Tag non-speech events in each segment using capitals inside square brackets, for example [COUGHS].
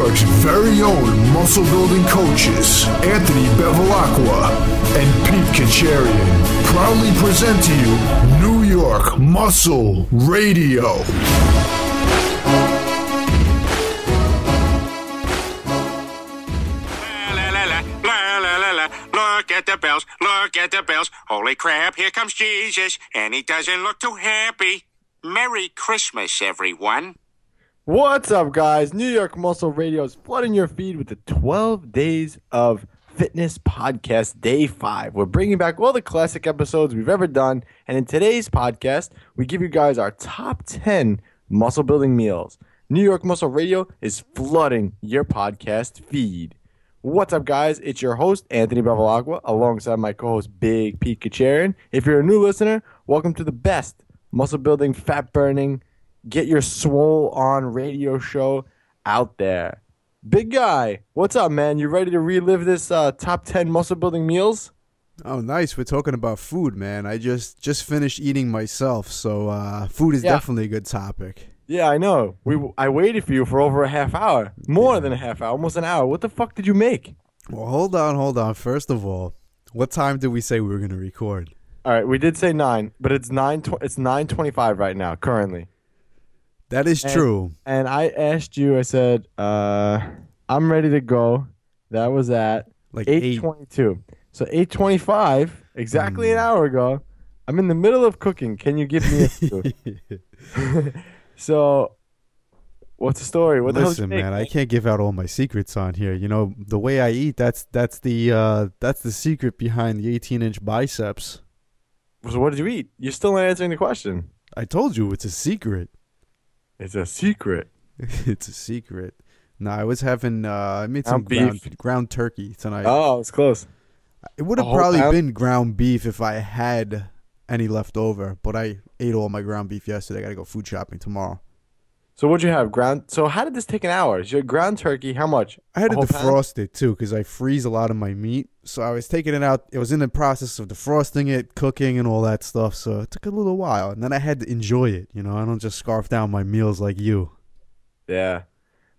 York's very own muscle building coaches, Anthony Bevilacqua and Pete Kacharian, proudly present to you New York Muscle Radio. Look at the bells, look at the bells. Holy crap, here comes Jesus, and he doesn't look too happy. Merry Christmas, everyone. What's up, guys? New York Muscle Radio is flooding your feed with the 12 Days of Fitness podcast, day five. We're bringing back all the classic episodes we've ever done. And in today's podcast, we give you guys our top 10 muscle building meals. New York Muscle Radio is flooding your podcast feed. What's up, guys? It's your host, Anthony Bevilacqua, alongside my co host, Big Pete Kacharian. If you're a new listener, welcome to the best muscle building, fat burning, get your swole on radio show out there. Big guy, what's up, man? You ready to relive this uh, top 10 muscle building meals? Oh, nice. We're talking about food, man. I just just finished eating myself, so uh, food is Yeah. definitely a good topic. Yeah, I know. We I waited for you for over a half hour, more than a half hour, almost an hour. What the fuck did you make? Well, hold on, hold on. First of all, what time did we say we were going to record? All right, we did say nine, but it's nine. Tw- it's nine twenty-five right now, currently. That is And- true. And I asked you. I said, uh, "I'm ready to go." That was at Like 822. eight. So eight twenty-five, exactly an Hmm. hour ago. I'm in the middle of cooking. Can you give me a [LAUGHS] clue? [LAUGHS] so, what's the story? What the hell did you Listen, man, I can't give out all my secrets on here. You know, the way I eat, that's that's the uh, that's the secret behind the 18-inch biceps. So what did you eat? You're still not answering the question. I told you it's a secret. It's a secret. [LAUGHS] it's a secret. No, I was having uh, I made some Ground ground, ground turkey tonight. Oh, it's close. It would have probably pound? been ground beef if I had any left over, but I ate all my ground beef yesterday. I gotta go food shopping tomorrow. So what'd you have? Ground. So how did this take an hour? Your ground turkey. How much? I had to pound? defrost it too because I freeze a lot of my meat. So I was taking it out. It was in the process of defrosting it, cooking, and all that stuff. So it took a little while, and then I had to enjoy it. You know, I don't just scarf down my meals like you. Yeah.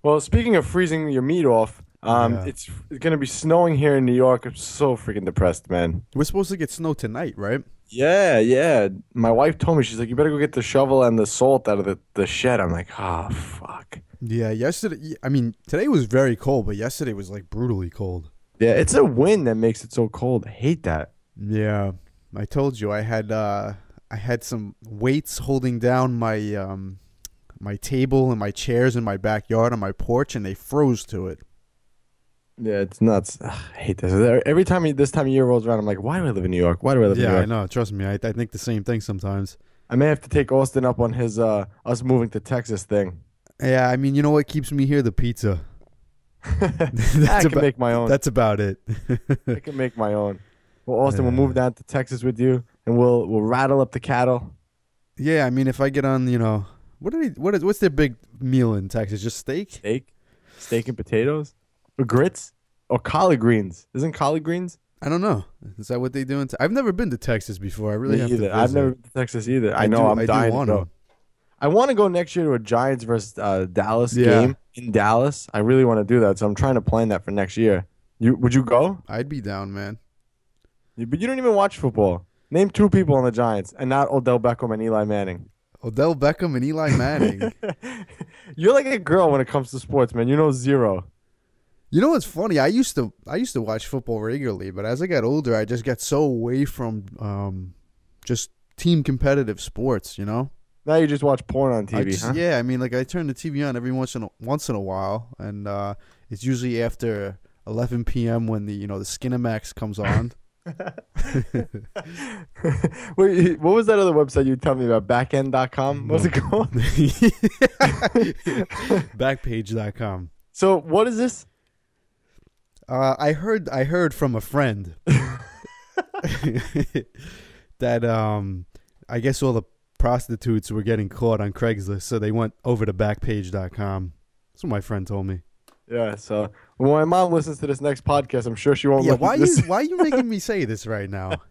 Well, speaking of freezing your meat off, um, Yeah. it's gonna be snowing here in New York. I'm so freaking depressed, man. We're supposed to get snow tonight, right? Yeah, yeah. My wife told me she's like, you better go get the shovel and the salt out of the, the shed. I'm like, oh fuck. Yeah. Yesterday, I mean, today was very cold, but yesterday was like brutally cold. Yeah, it's a wind that makes it so cold. I hate that. Yeah, I told you I had uh I had some weights holding down my um my table and my chairs in my backyard on my porch and they froze to it. Yeah, it's nuts. Ugh, I hate this. Every time this time of year rolls around, I'm like, why do I live in New York? Why do I live in New Yeah, I York? know. Trust me, I, I think the same thing sometimes. I may have to take Austin up on his uh us moving to Texas thing. Yeah, I mean, you know what keeps me here? The pizza. [LAUGHS] I can about- make my own. That's about it. I can make my own. Well, Austin, we'll move down to Texas with you, and we'll we'll rattle up the cattle. yeah, I mean, if I get on, you know, what are they, what is what's their big meal in Texas? Just steak? Steak, steak and potatoes, or grits, or collard greens. Isn't collard greens? I don't know. Is that what they do in? Te- I've never been to Texas before. I really Me have either. to. I've never been to Texas either. I, I know. do- I'm I dying to wanna. go. I want to go next year to a Giants versus uh, Dallas Yeah. game in Dallas. I really want to do that, so I'm trying to plan that for next year. You would you go? I'd be down, man. You- But you don't even watch football. Name two people on the Giants, and not Odell Beckham and Eli Manning. Odell Beckham and Eli Manning. [LAUGHS] You're like a girl when it comes to sports, man. You know zero. You know what's funny? I used to I used to watch football regularly, but as I got older, I just got so away from um, just team competitive sports. You know, Now you just watch porn on I TV, just- huh? yeah. I mean, like I turn the TV on every once in a, once in a while, and uh, it's usually after 11 p.m. when the you know the Skinamax comes on. [LAUGHS] [LAUGHS] Wait, what was that other website you told me about? Backend.com? What's it called? [LAUGHS] Backpage.com. So what is this? Uh, I heard I heard from a friend [LAUGHS] [LAUGHS] that um I guess all the prostitutes were getting caught on Craigslist, so they went over to Backpage.com. That's what my friend told me. Yeah, so when my mom listens to this next podcast, I'm sure she won't Yeah, why you why you making me [LAUGHS] say this right now?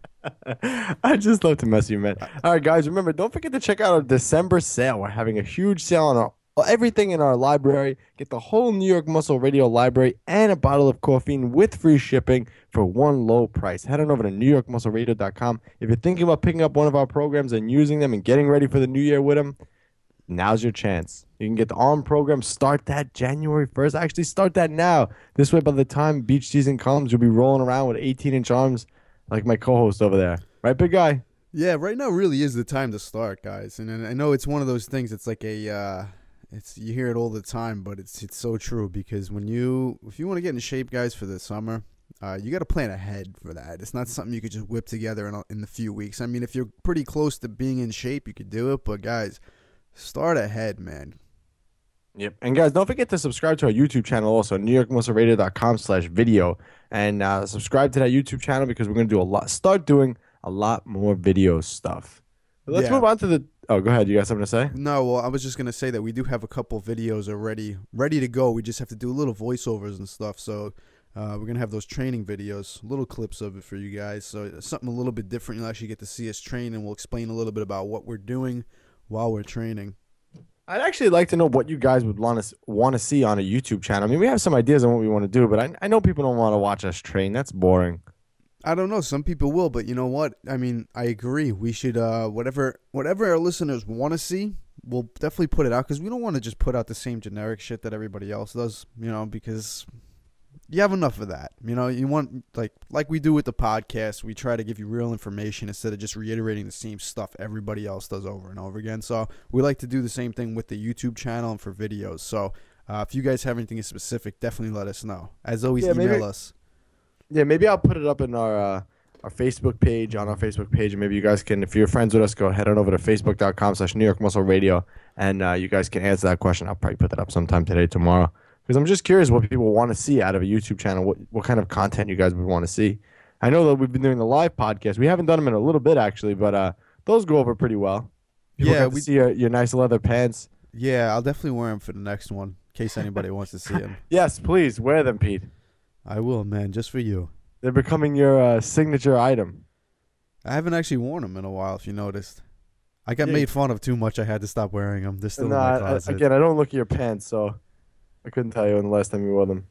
I just love to mess you, man. All right, guys, remember, don't forget to check out our December sale. We're having a huge sale on our, everything in our library. Get the whole New York Muscle Radio library and a bottle of caffeine with free shipping for one low price. Head on over to newyorkmuscleradio.com. If you're thinking about picking up one of our programs and using them and getting ready for the new year with them, now's your chance. You can get the ARM program. Start that January 1st. Actually, start that now. This way, by the time beach season comes, you'll be rolling around with 18 inch arms like my co host over there. Right, big guy? Yeah, right now really is the time to start, guys. And, I know it's one of those things. It's like a, uh, it's you hear it all the time, but it's it's so true because when you if you want to get in shape, guys, for the summer, uh, you got to plan ahead for that. It's not something you could just whip together in a, in a few weeks. I mean, if you're pretty close to being in shape, you could do it. But guys, start ahead, man. Yep. And guys, don't forget to subscribe to our YouTube channel also, NewYorkMuscleRadio.com slash video. And uh, subscribe to that YouTube channel because we're going to do a lot, start doing a lot more video stuff. But let's Yeah. move on to the. Oh, go ahead. You got something to say? No, well, I was just gonna say that we do have a couple videos already ready to go. We just have to do a little voiceovers and stuff. So uh, we're gonna have those training videos, little clips of it for you guys. So something a little bit different. You'll actually get to see us train, and we'll explain a little bit about what we're doing while we're training. I'd actually like to know what you guys would want to want to see on a YouTube channel. I mean, we have some ideas on what we want to do, but I, I know people don't want to watch us train. That's boring. I don't know. Some people will, but you know what? I mean, I agree. We should uh, whatever whatever our listeners want to see, we'll definitely put it out because we don't want to just put out the same generic shit that everybody else does. You know, because you have enough of that. You know, you want like like we do with the podcast. We try to give you real information instead of just reiterating the same stuff everybody else does over and over again. So we like to do the same thing with the YouTube channel and for videos. So. Uh, if you guys have anything specific, definitely let us know. As always, Yeah, email maybe- us. Yeah, maybe I'll put it up in our uh, our Facebook page on our Facebook page, and maybe you guys can, if you're friends with us, go head on over to facebook.com/slash New York Muscle Radio, and uh, you guys can answer that question. I'll probably put that up sometime today, tomorrow, because I'm just curious what people want to see out of a YouTube channel. What what kind of content you guys would want to see? I know that we've been doing the live podcast. We haven't done them in a little bit actually, but uh, those go over pretty well. People Yeah, we- see your, your nice leather pants. Yeah, I'll definitely wear them for the next one in case anybody wants to see them. [LAUGHS] Yes, please wear them, Pete. I will, man, just for you. They're becoming your uh, signature item. I haven't actually worn them in a while, if you noticed. I got Yeah. made fun of too much. I had to stop wearing them. They're still No, in my I- I- closet. again, I don't look at your pants, so I couldn't tell you when the last time you wore them.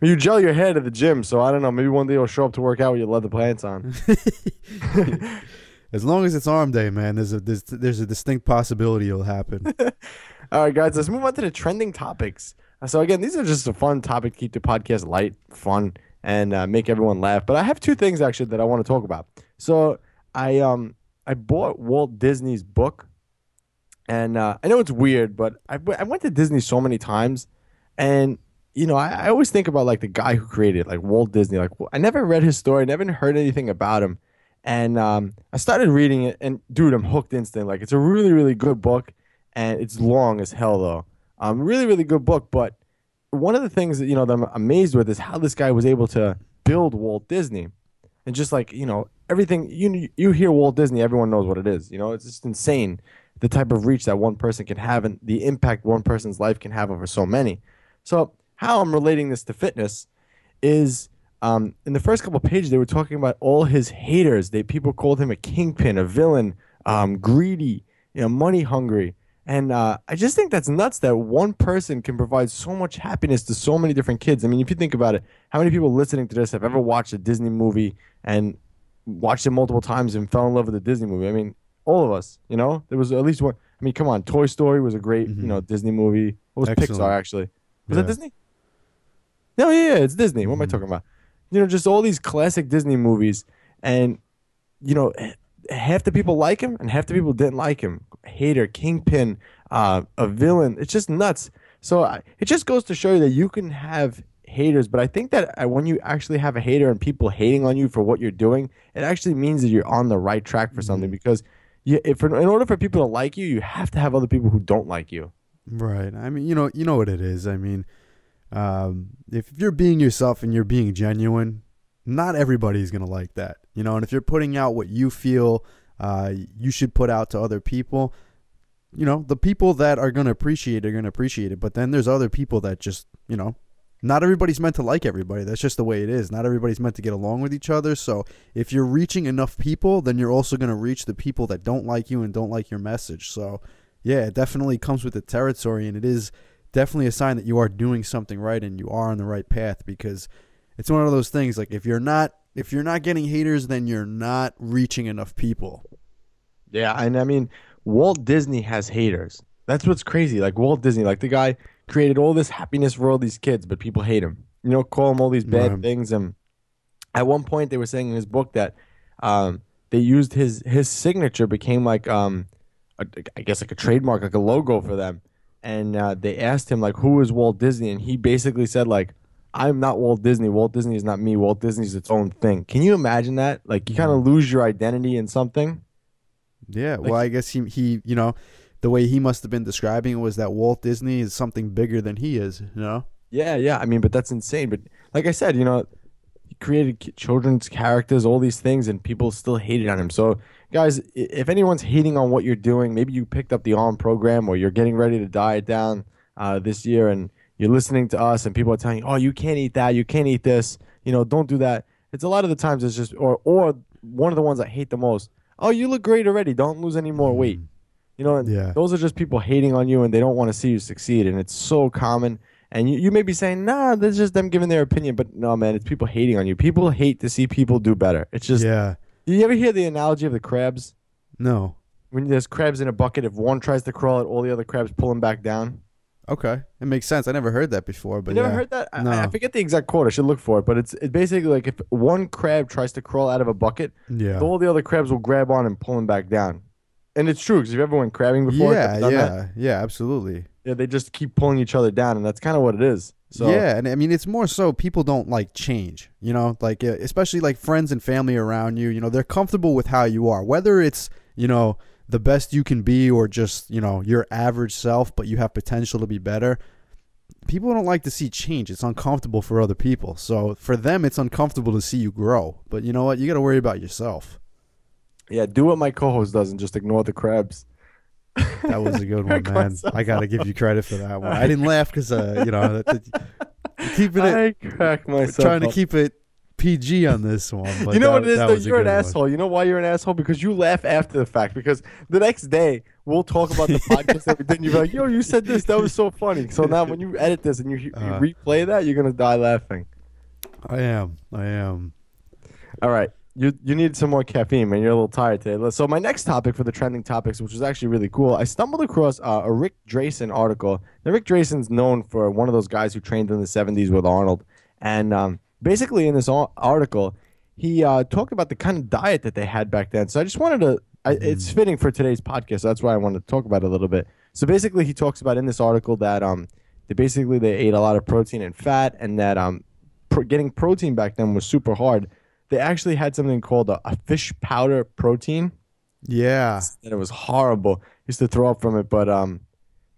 You gel your hair to the gym, so I don't know. Maybe one day you'll show up to work out with your leather pants on. [LAUGHS] as long as it's arm day, man, there's a there's, there's a distinct possibility it'll happen. [LAUGHS] All right, guys, let's move on to the trending topics. So again, these are just a fun topic to keep the podcast light, fun, and uh, make everyone laugh. But I have two things actually that I want to talk about. So I um I bought Walt Disney's book, and uh, I know it's weird, but I, I went to Disney so many times, and you know I, I always think about like the guy who created it, like Walt Disney. Like I never read his story, never heard anything about him, and um, I started reading it, and dude, I'm hooked instantly. Like it's a really really good book, and it's long as hell though. Um, really really good book, but one of the things that you know that I'm amazed with is how this guy was able to build Walt Disney, and just like you know everything you you hear Walt Disney, everyone knows what it is. You know, it's just insane the type of reach that one person can have and the impact one person's life can have over so many. So how I'm relating this to fitness is um, in the first couple pages they were talking about all his haters. They people called him a kingpin, a villain, um, greedy, you know, money hungry. And uh, I just think that's nuts that one person can provide so much happiness to so many different kids. I mean, if you think about it, how many people listening to this have ever watched a Disney movie and watched it multiple times and fell in love with a Disney movie? I mean, all of us, you know? There was at least one. I mean, come on. Toy Story was a great, you know, Disney movie. What was Excellent. Pixar, actually? Was Yeah. that Disney? No, yeah, yeah, it's Disney. What am I Mhm. talking about? You know, just all these classic Disney movies. And, you know, half the people like him and half the people didn't like him. Hater, kingpin, uh, a villain. It's just nuts. So I, it just goes to show you that you can have haters, but I think that uh, when you actually have a hater and people hating on you for what you're doing, it actually means that you're on the right track for something because you, if in order for people to like you, you have to have other people who don't like you. Right. I mean, you know, you know what it is. I mean, um, if you're being yourself and you're being genuine, not everybody's gonna like that. You know, and if you're putting out what you feel uh, you should put out to other people, you know, the people that are gonna appreciate it are gonna appreciate it. But then there's other people that just, you know, not everybody's meant to like everybody. That's just the way it is. Not everybody's meant to get along with each other. So if you're reaching enough people, then you're also gonna reach the people that don't like you and don't like your message. So yeah, it definitely comes with the territory, and it is definitely a sign that you are doing something right and you are on the right path because it's one of those things like if you're not if you're not getting haters then you're not reaching enough people Yeah, and I mean, Walt Disney has haters. That's what's crazy. Like Walt Disney, like the guy created all this happiness for all these kids, but people hate him. You know, call him all these bad Right. things. And at one point, they were saying in his book that um, they used his his signature became like um, a, I guess like a trademark, like a logo for them. And uh, they asked him like, who is Walt Disney? And he basically said like, I'm not Walt Disney. Walt Disney is not me. Walt Disney is its own thing. Can you imagine that? Like you kind of lose your identity in something. yeah well i guess he he you know the way he must have been describing it was that walt disney is something bigger than he is you know Yeah, yeah. I mean, but that's insane. But like I said, you know, he created children's characters, all these things, and people still hated on him. So, guys, if anyone's hating on what you're doing, maybe you picked up the ARM program or you're getting ready to diet down uh, this year, and you're listening to us, and people are telling you, "Oh, you can't eat that. You can't eat this. You know, don't do that." It's a lot of the times it's just, or or one of the ones I hate the most. Oh, you look great already. Don't lose any more weight. Mm. You know, Yeah. those are just people hating on you and they don't want to see you succeed. And it's so common. And you, you may be saying, nah, that's just them giving their opinion. But no, man, it's people hating on you. People hate to see people do better. It's just, yeah do you ever hear the analogy of the crabs? no When there's crabs in a bucket, if one tries to crawl it, all the other crabs pull him back down. Okay it makes sense i never heard that before but you never yeah. heard that? I- No. I, forget the exact quote. I should look for it. But it's, it's basically like if one crab tries to crawl out of a bucket, yeah all the other crabs will grab on and pull him back down. And it's true because if you ever went crabbing before, yeah done that? yeah yeah absolutely yeah, they just keep pulling each other down, and that's kind of what it is. So yeah, and I mean it's more so people don't like change, you know, like especially like friends and family around you, you know, they're comfortable with how you are, whether it's you know the best you can be or just you know your average self, but you have potential to be better. People don't like to see change. It's uncomfortable for other people. So for them, it's uncomfortable to see you grow. But you know what? You got to worry about yourself. Yeah, do what my co-host does and just ignore the crabs. That was a good one, [LAUGHS] man. I got to give you credit for that one. I didn't laugh because uh, you know, keeping it [LAUGHS] I crack myself. trying to up. keep it PG on this one. You know that- what it is though? You're an one. asshole. You know why you're an asshole? Because you laugh after the fact. Because the next day we'll talk about the podcast that we did, and you're like, "Yo, you said this. That was so funny." So now when you edit this and you, you Uh. replay that, you're gonna die laughing. I am. I am. All right. You you need some more caffeine, man. You're a little tired today. So my next topic for the trending topics, which was actually really cool, I stumbled across uh, a Rick Drasin article. Now Rick Drasin's known for one of those guys who trained in the '70s with Arnold, and um, basically in this article, he uh, talked about the kind of diet that they had back then. So I just wanted to. I, it's fitting for today's podcast. So that's why I wanted to talk about it a little bit. So basically, he talks about in this article that um, they basically they ate a lot of protein and fat, and that um, pro- getting protein back then was super hard. They actually had something called a, a fish powder protein, Yeah. and it was horrible. Used to throw up from it, but um,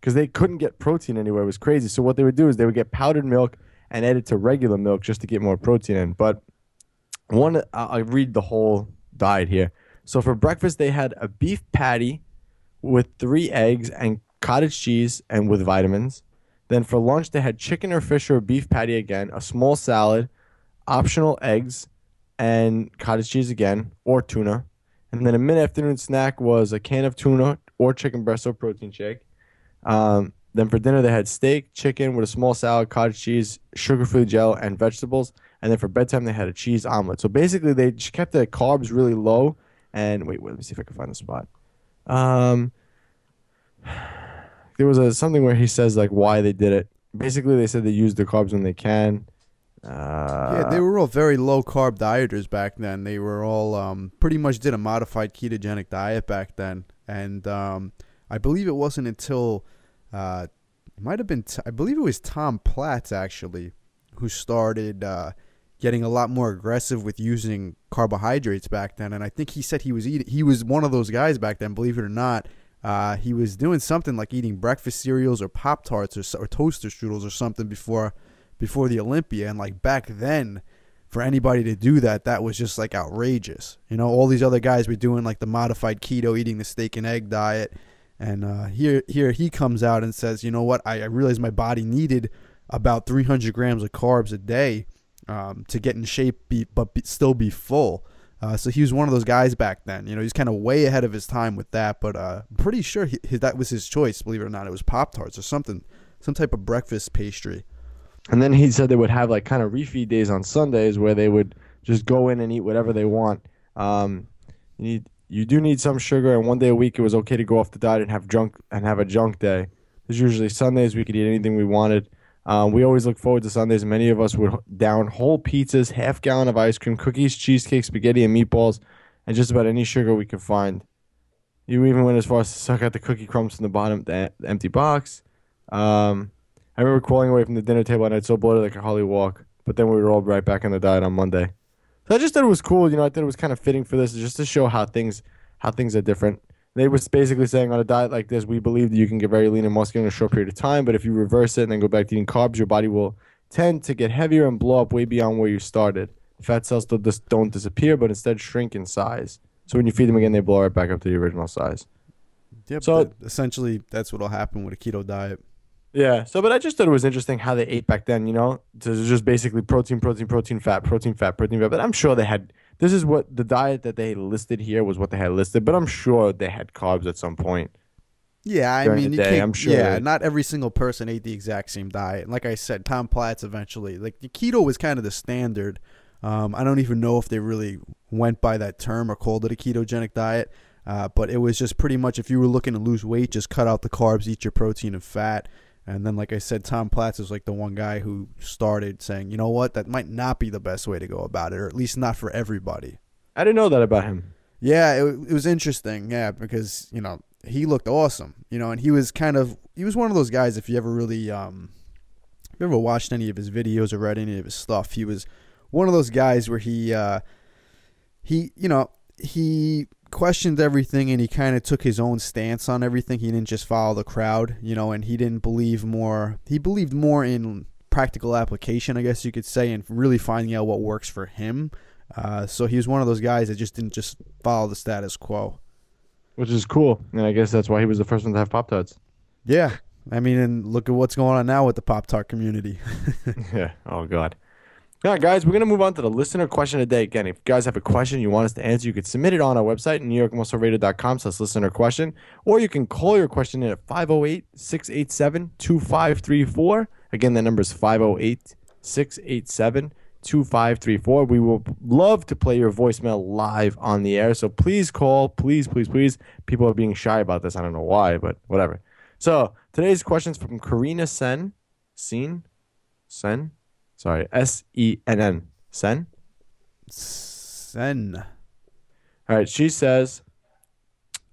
because they couldn't get protein anywhere, it was crazy. So what they would do is they would get powdered milk and add it to regular milk just to get more protein in. But one, I- read the whole diet here. So for breakfast, they had a beef patty with three eggs and cottage cheese and with vitamins. Then for lunch, they had chicken or fish or beef patty again, a small salad, optional eggs, and cottage cheese again, or tuna. And then a mid afternoon snack was a can of tuna or chicken breast or protein shake. Um, then for dinner, they had steak, chicken with a small salad, cottage cheese, sugar free gel, and vegetables. And then for bedtime, they had a cheese omelet. So basically, they just kept the carbs really low. And wait, wait let me see if I can find the spot. Um, there was a something where he says like why they did it. Basically, they said they use the carbs when they can. Uh, Yeah, they were all very low carb dieters back then. They were all um, pretty much did a modified ketogenic diet back then, and um, I believe it wasn't until uh, it might have been t- I believe it was Tom Platz actually who started uh, getting a lot more aggressive with using carbohydrates back then. And I think he said he was eating he was one of those guys back then. Believe it or not, uh, he was doing something like eating breakfast cereals or Pop Tarts or, or toaster strudels or something before before the Olympia. And like back then, for anybody to do that, that was just like outrageous. You know, all these other guys were doing like the modified keto, eating the steak and egg diet. And uh, here, here he comes out and says, you know what? I, I realized my body needed about 300 grams of carbs a day um, to get in shape, be, but be, still be full. Uh, so he was one of those guys back then. You know, he's kind of way ahead of his time with that. But uh, I'm pretty sure he, that was his choice. Believe it or not, it was Pop Tarts or something, some type of breakfast pastry. And then he said they would have like kind of refeed days on Sundays where they would just go in and eat whatever they want. Um, you need you do need some sugar, and one day a week it was okay to go off the diet and have junk and have a junk day. There's usually Sundays we could eat anything we wanted. Um, we always look forward to Sundays. Many of us would down whole pizzas, half gallon of ice cream, cookies, cheesecake, spaghetti, and meatballs, and just about any sugar we could find. You even went as far as to suck out the cookie crumbs from the bottom of the empty box. Um, I remember crawling away from the dinner table and I'd so bloated I could hardly walk. But then we were all right back on the diet on Monday. So I just thought it was cool. You know, I thought it was kind of fitting for this, just to show how things how things are different. They was basically saying on a diet like this, we believe that you can get very lean and muscular in a short period of time, but if you reverse it and then go back to eating carbs, your body will tend to get heavier and blow up way beyond where you started. Fat cells still just don't disappear, but instead shrink in size. So when you feed them again, they blow right back up to the original size. Yep. So- that- essentially, that's what'll happen with a keto diet. Yeah. So, but I just thought it was interesting how they ate back then. You know, was just basically protein, protein, protein, fat, protein, fat, protein, fat. But I'm sure they had. This is what the diet that they listed here was what they had listed. But I'm sure they had carbs at some point. Yeah, I mean, you can't, I'm sure Yeah, not every single person ate the exact same diet. And like I said, Tom Platz eventually, like the keto was kind of the standard. Um, I don't even know if they really went by that term or called it a ketogenic diet. Uh, but it was just pretty much if you were looking to lose weight, just cut out the carbs, eat your protein and fat. And then, like I said, Tom Platz is like the one guy who started saying, you know what, that might not be the best way to go about it, or at least not for everybody. I didn't know that about him. Yeah, it, it was interesting. Yeah, because you know he looked awesome. You know, and he was kind of he was one of those guys. If you ever really um, if you ever watched any of his videos or read any of his stuff, he was one of those guys where he uh, he you know he questioned everything and he kind of took his own stance on everything. He didn't just follow the crowd, you know, and he didn't believe more. He believed more in practical application, I guess you could say, and really finding out what works for him. Uh, so he was one of those guys that just didn't just follow the status quo. Which is cool. And I guess that's why he was the first one to have Pop Tarts. Yeah, I mean, and look at what's going on now with the Pop Tart community. [LAUGHS] [LAUGHS] yeah. Oh, God. All right, guys, we're going to move on to the listener question of the day. Again, if you guys have a question you want us to answer, you could submit it on our website, newyorkmuscleradio.com slash listener question, or you can call your question in at 508-687-2534. Again, that number is 508-687-2534. We will love to play your voicemail live on the air, so please call. Please, please, please. People are being shy about this. I don't know why, but whatever. So today's question is from Corinna Senn. Sen? Sen? Sorry, S E N N. Sen? Sen. All right, she says,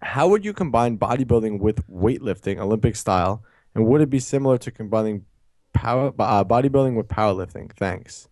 How would you combine bodybuilding with weightlifting, Olympic style? And would it be similar to combining power uh, bodybuilding with powerlifting? Thanks.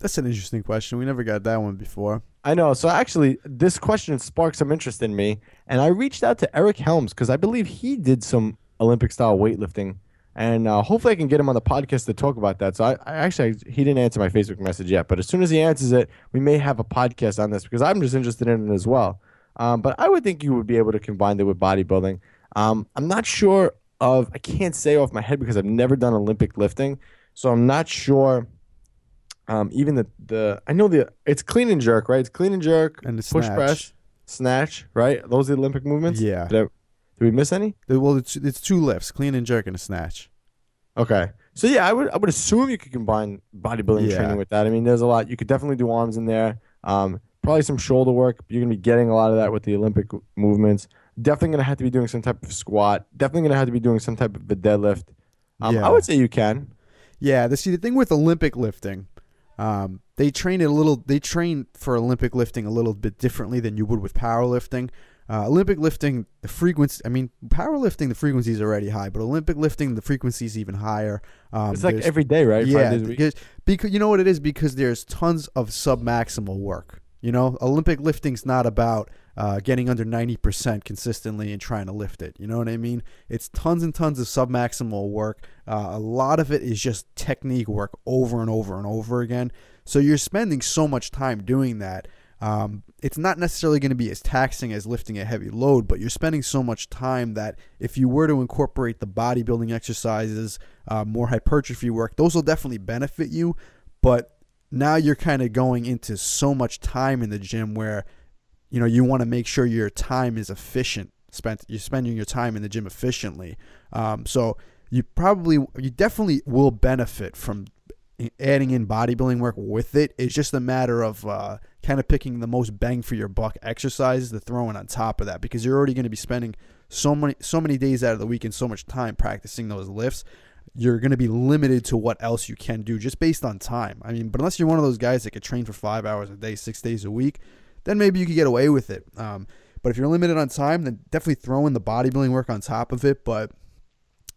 That's an interesting question. We never got that one before. I know. So actually, this question sparked some interest in me, and I reached out to Eric Helms because I believe he did some Olympic style weightlifting, and uh, hopefully I can get him on the podcast to talk about that. So I, I actually he didn't answer my Facebook message yet, but as soon as he answers it, we may have a podcast on this because I'm just interested in it as well. Um, but I would think you would be able to combine it with bodybuilding. Um, I'm not sure of. I can't say off my head because I've never done Olympic lifting, so I'm not sure. Um, even the the I know the it's clean and jerk, right? It's clean and jerk And the push snatch. press, snatch, right? Those are the Olympic movements. Yeah. Did, I- did we miss any? Well, it's it's two lifts: clean and jerk and a snatch. Okay. So yeah, I would I would assume you could combine bodybuilding Yeah. training with that. I mean, there's a lot. You could definitely do arms in there. Um, probably some shoulder work. You're gonna be getting a lot of that with the Olympic movements. Definitely gonna have to be doing some type of squat. Definitely gonna have to be doing some type of a deadlift. Um, Yeah. I would say you can. Yeah, the see the thing with Olympic lifting, um, they train it a little. They train for Olympic lifting a little bit differently than you would with powerlifting. Uh, Olympic lifting, the frequency. I mean, powerlifting, the frequency is already high, but Olympic lifting, the frequency is even higher. Um, It's like every day, right? Yeah, days a week. because, because you know what it is because there's tons of submaximal work. You know, Olympic lifting's not about uh, getting under ninety percent consistently and trying to lift it. You know what I mean? It's tons and tons of submaximal work. Uh, a lot of it is just technique work over and over and over again. So you're spending so much time doing that. Um, it's not necessarily going to be as taxing as lifting a heavy load, but you're spending so much time that if you were to incorporate the bodybuilding exercises, uh, more hypertrophy work, those will definitely benefit you. But now you're kind of going into so much time in the gym where you know you want to make sure your time is efficient spent you're spending your time in the gym efficiently um, so you probably you definitely will benefit from adding in bodybuilding work with it it's just a matter of uh, kind of picking the most bang for your buck exercises to throw in on top of that because you're already going to be spending so many so many days out of the week and so much time practicing those lifts you're going to be limited to what else you can do just based on time. I mean, but unless you're one of those guys that could train for five hours a day, six days a week, then maybe you could get away with it. Um, but if you're limited on time, then definitely throw in the bodybuilding work on top of it. But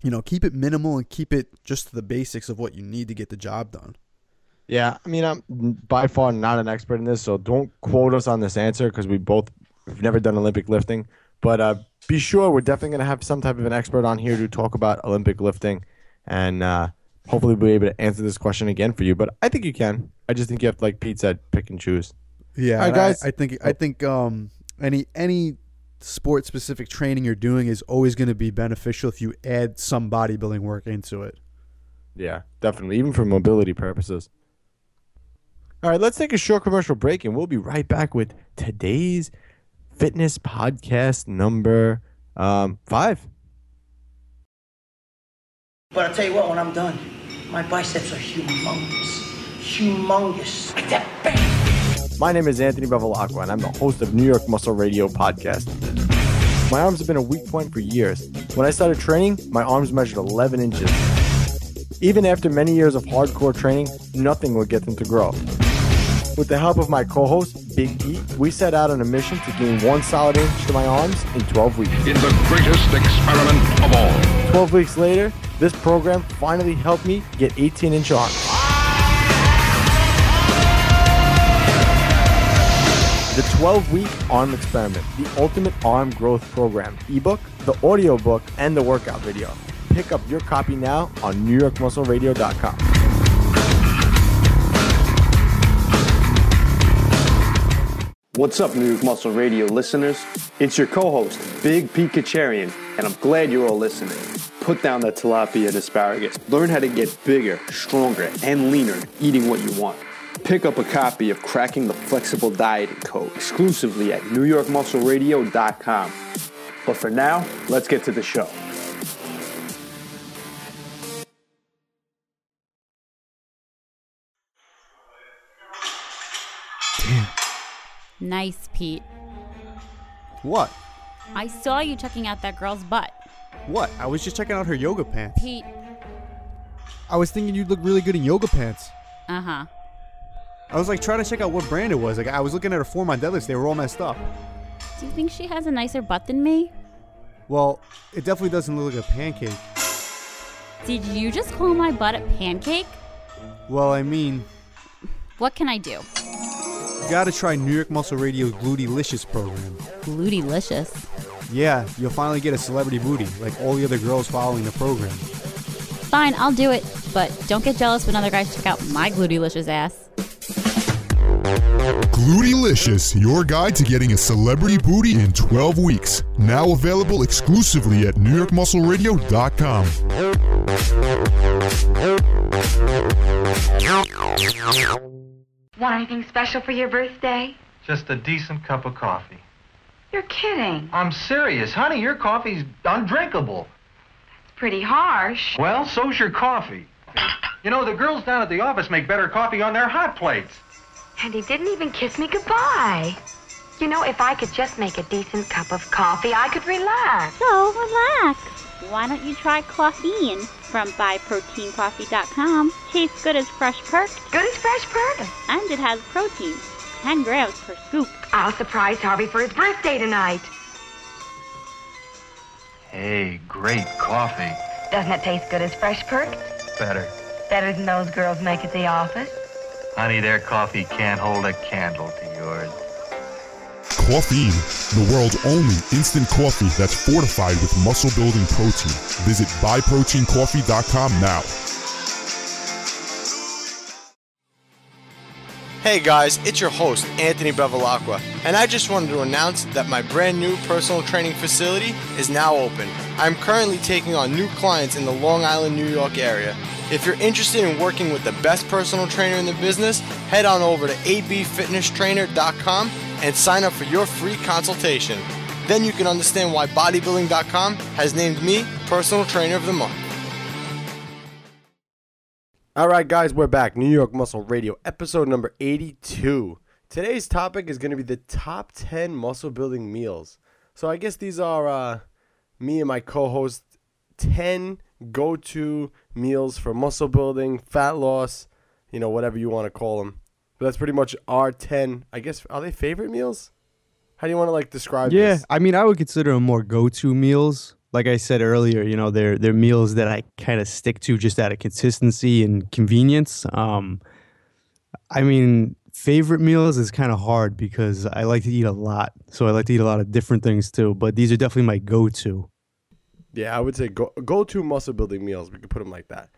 you know, keep it minimal and keep it just to the basics of what you need to get the job done. Yeah, I mean, I'm by far not an expert in this, so don't quote us on this answer because we both we've never done Olympic lifting. But uh, be sure we're definitely going to have some type of an expert on here to talk about Olympic lifting and uh, hopefully we'll be able to answer this question again for you. But I think you can. I just think you have to, like Pete said, pick and choose. Yeah, right, guys. I, I think I think um, any any sport specific training you're doing is always going to be beneficial if you add some bodybuilding work into it. Yeah, definitely, even for mobility purposes. All right, let's take a short commercial break, and we'll be right back with today's fitness podcast number um, five. But I'll tell you what, when I'm done, my biceps are humongous. Humongous. Like that bang. My name is Anthony Bevilacqua, and I'm the host of New York Muscle Radio podcast. My arms have been a weak point for years. When I started training, my arms measured 11 inches. Even after many years of hardcore training, nothing would get them to grow. With the help of my co-host, Big E, we set out on a mission to gain one solid inch to my arms in 12 weeks. in the greatest experiment of all. 12 weeks later, this program finally helped me get 18 inch arms. The 12 week arm experiment, the ultimate arm growth program, ebook, the audio book, and the workout video. Pick up your copy now on NewYorkMuscleRadio.com. What's up, New York Muscle Radio listeners? It's your co-host, Big Pete Kacharian, and I'm glad you're all listening. Put down that tilapia and asparagus. Learn how to get bigger, stronger, and leaner eating what you want. Pick up a copy of Cracking the Flexible Diet Code exclusively at NewYorkMuscleRadio.com. But for now, let's get to the show. Nice, Pete. What? I saw you checking out that girl's butt. What? I was just checking out her yoga pants. Pete. I was thinking you'd look really good in yoga pants. Uh huh. I was like trying to check out what brand it was. Like I was looking at her form on deadlifts; they were all messed up. Do you think she has a nicer butt than me? Well, it definitely doesn't look like a pancake. Did you just call my butt a pancake? Well, I mean, What can I do? You gotta try New York Muscle Radio's Glutylicious program. Glutylicious. Yeah, you'll finally get a celebrity booty, like all the other girls following the program. Fine, I'll do it. But don't get jealous when other guys check out my glutylicious ass. Glutylicious, your guide to getting a celebrity booty in 12 weeks. Now available exclusively at NewYorkMuscleRadio.com. Want anything special for your birthday? Just a decent cup of coffee. You're kidding. I'm serious. Honey, your coffee's undrinkable. That's pretty harsh. Well, so's your coffee. You know, the girls down at the office make better coffee on their hot plates. And he didn't even kiss me goodbye. You know, if I could just make a decent cup of coffee, I could relax. So relax. Why don't you try Coffeine from BuyProteinCoffee.com? Tastes good as fresh perk, Good as fresh perk. and it has protein, 10 grams per scoop. I'll surprise Harvey for his birthday tonight. Hey, great coffee. Doesn't it taste good as fresh perk? Better. Better than those girls make at the office. Honey, their coffee can't hold a candle to yours. Caffeine, the world's only instant coffee that's fortified with muscle building protein. Visit buyproteincoffee.com now. Hey guys, it's your host, Anthony Bevilacqua, and I just wanted to announce that my brand new personal training facility is now open. I'm currently taking on new clients in the Long Island, New York area. If you're interested in working with the best personal trainer in the business, head on over to abfitnesstrainer.com and sign up for your free consultation. Then you can understand why bodybuilding.com has named me personal trainer of the month. All right, guys, we're back. New York Muscle Radio, episode number 82. Today's topic is going to be the top 10 muscle building meals. So I guess these are uh, me and my co-host 10 go-to meals for muscle building, fat loss, you know, whatever you want to call them. But that's pretty much our 10, I guess, are they favorite meals? How do you want to like describe Yeah, this? I mean, I would consider them more go-to meals. Like I said earlier, you know, they're they're meals that I kind of stick to just out of consistency and convenience. Um, I mean, favorite meals is kind of hard because I like to eat a lot, so I like to eat a lot of different things too. But these are definitely my go-to. Yeah, I would say go go to muscle building meals. We could put them like that.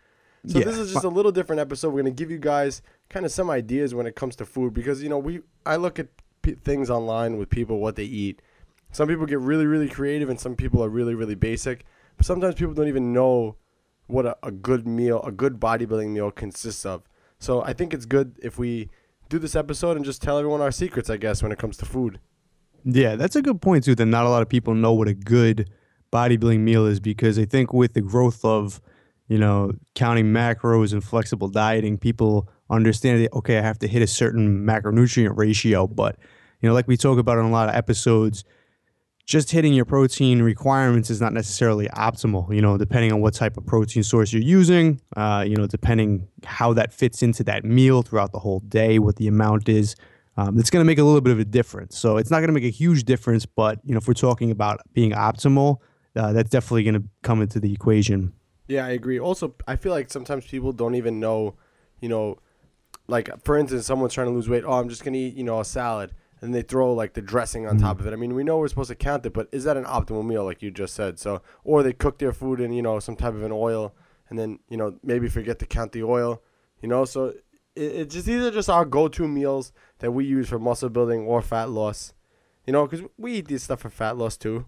So Yeah. this is just a little different episode. We're gonna give you guys kind of some ideas when it comes to food because you know we I look at p- things online with people what they eat. Some people get really really creative and some people are really really basic. But sometimes people don't even know what a, a good meal, a good bodybuilding meal consists of. So I think it's good if we do this episode and just tell everyone our secrets. I guess when it comes to food. Yeah, that's a good point too. That not a lot of people know what a good bodybuilding meal is because I think with the growth of, you know, counting macros and flexible dieting, people understand that okay, I have to hit a certain macronutrient ratio. But you know, like we talk about in a lot of episodes, just hitting your protein requirements is not necessarily optimal. You know, depending on what type of protein source you're using, uh, you know, depending how that fits into that meal throughout the whole day, what the amount is. Um, it's going to make a little bit of a difference. So it's not going to make a huge difference, but you know, if we're talking about being optimal, uh, that's definitely going to come into the equation. Yeah, I agree. Also, I feel like sometimes people don't even know, you know, like for instance, someone's trying to lose weight. Oh, I'm just gonna eat, you know, a salad, and they throw like the dressing on top mm-hmm. of it. I mean, we know we're supposed to count it, but is that an optimal meal, like you just said? So, or they cook their food in, you know, some type of an oil, and then you know maybe forget to count the oil, you know. So it, it just these are just our go-to meals that we use for muscle building or fat loss, you know, because we eat this stuff for fat loss too.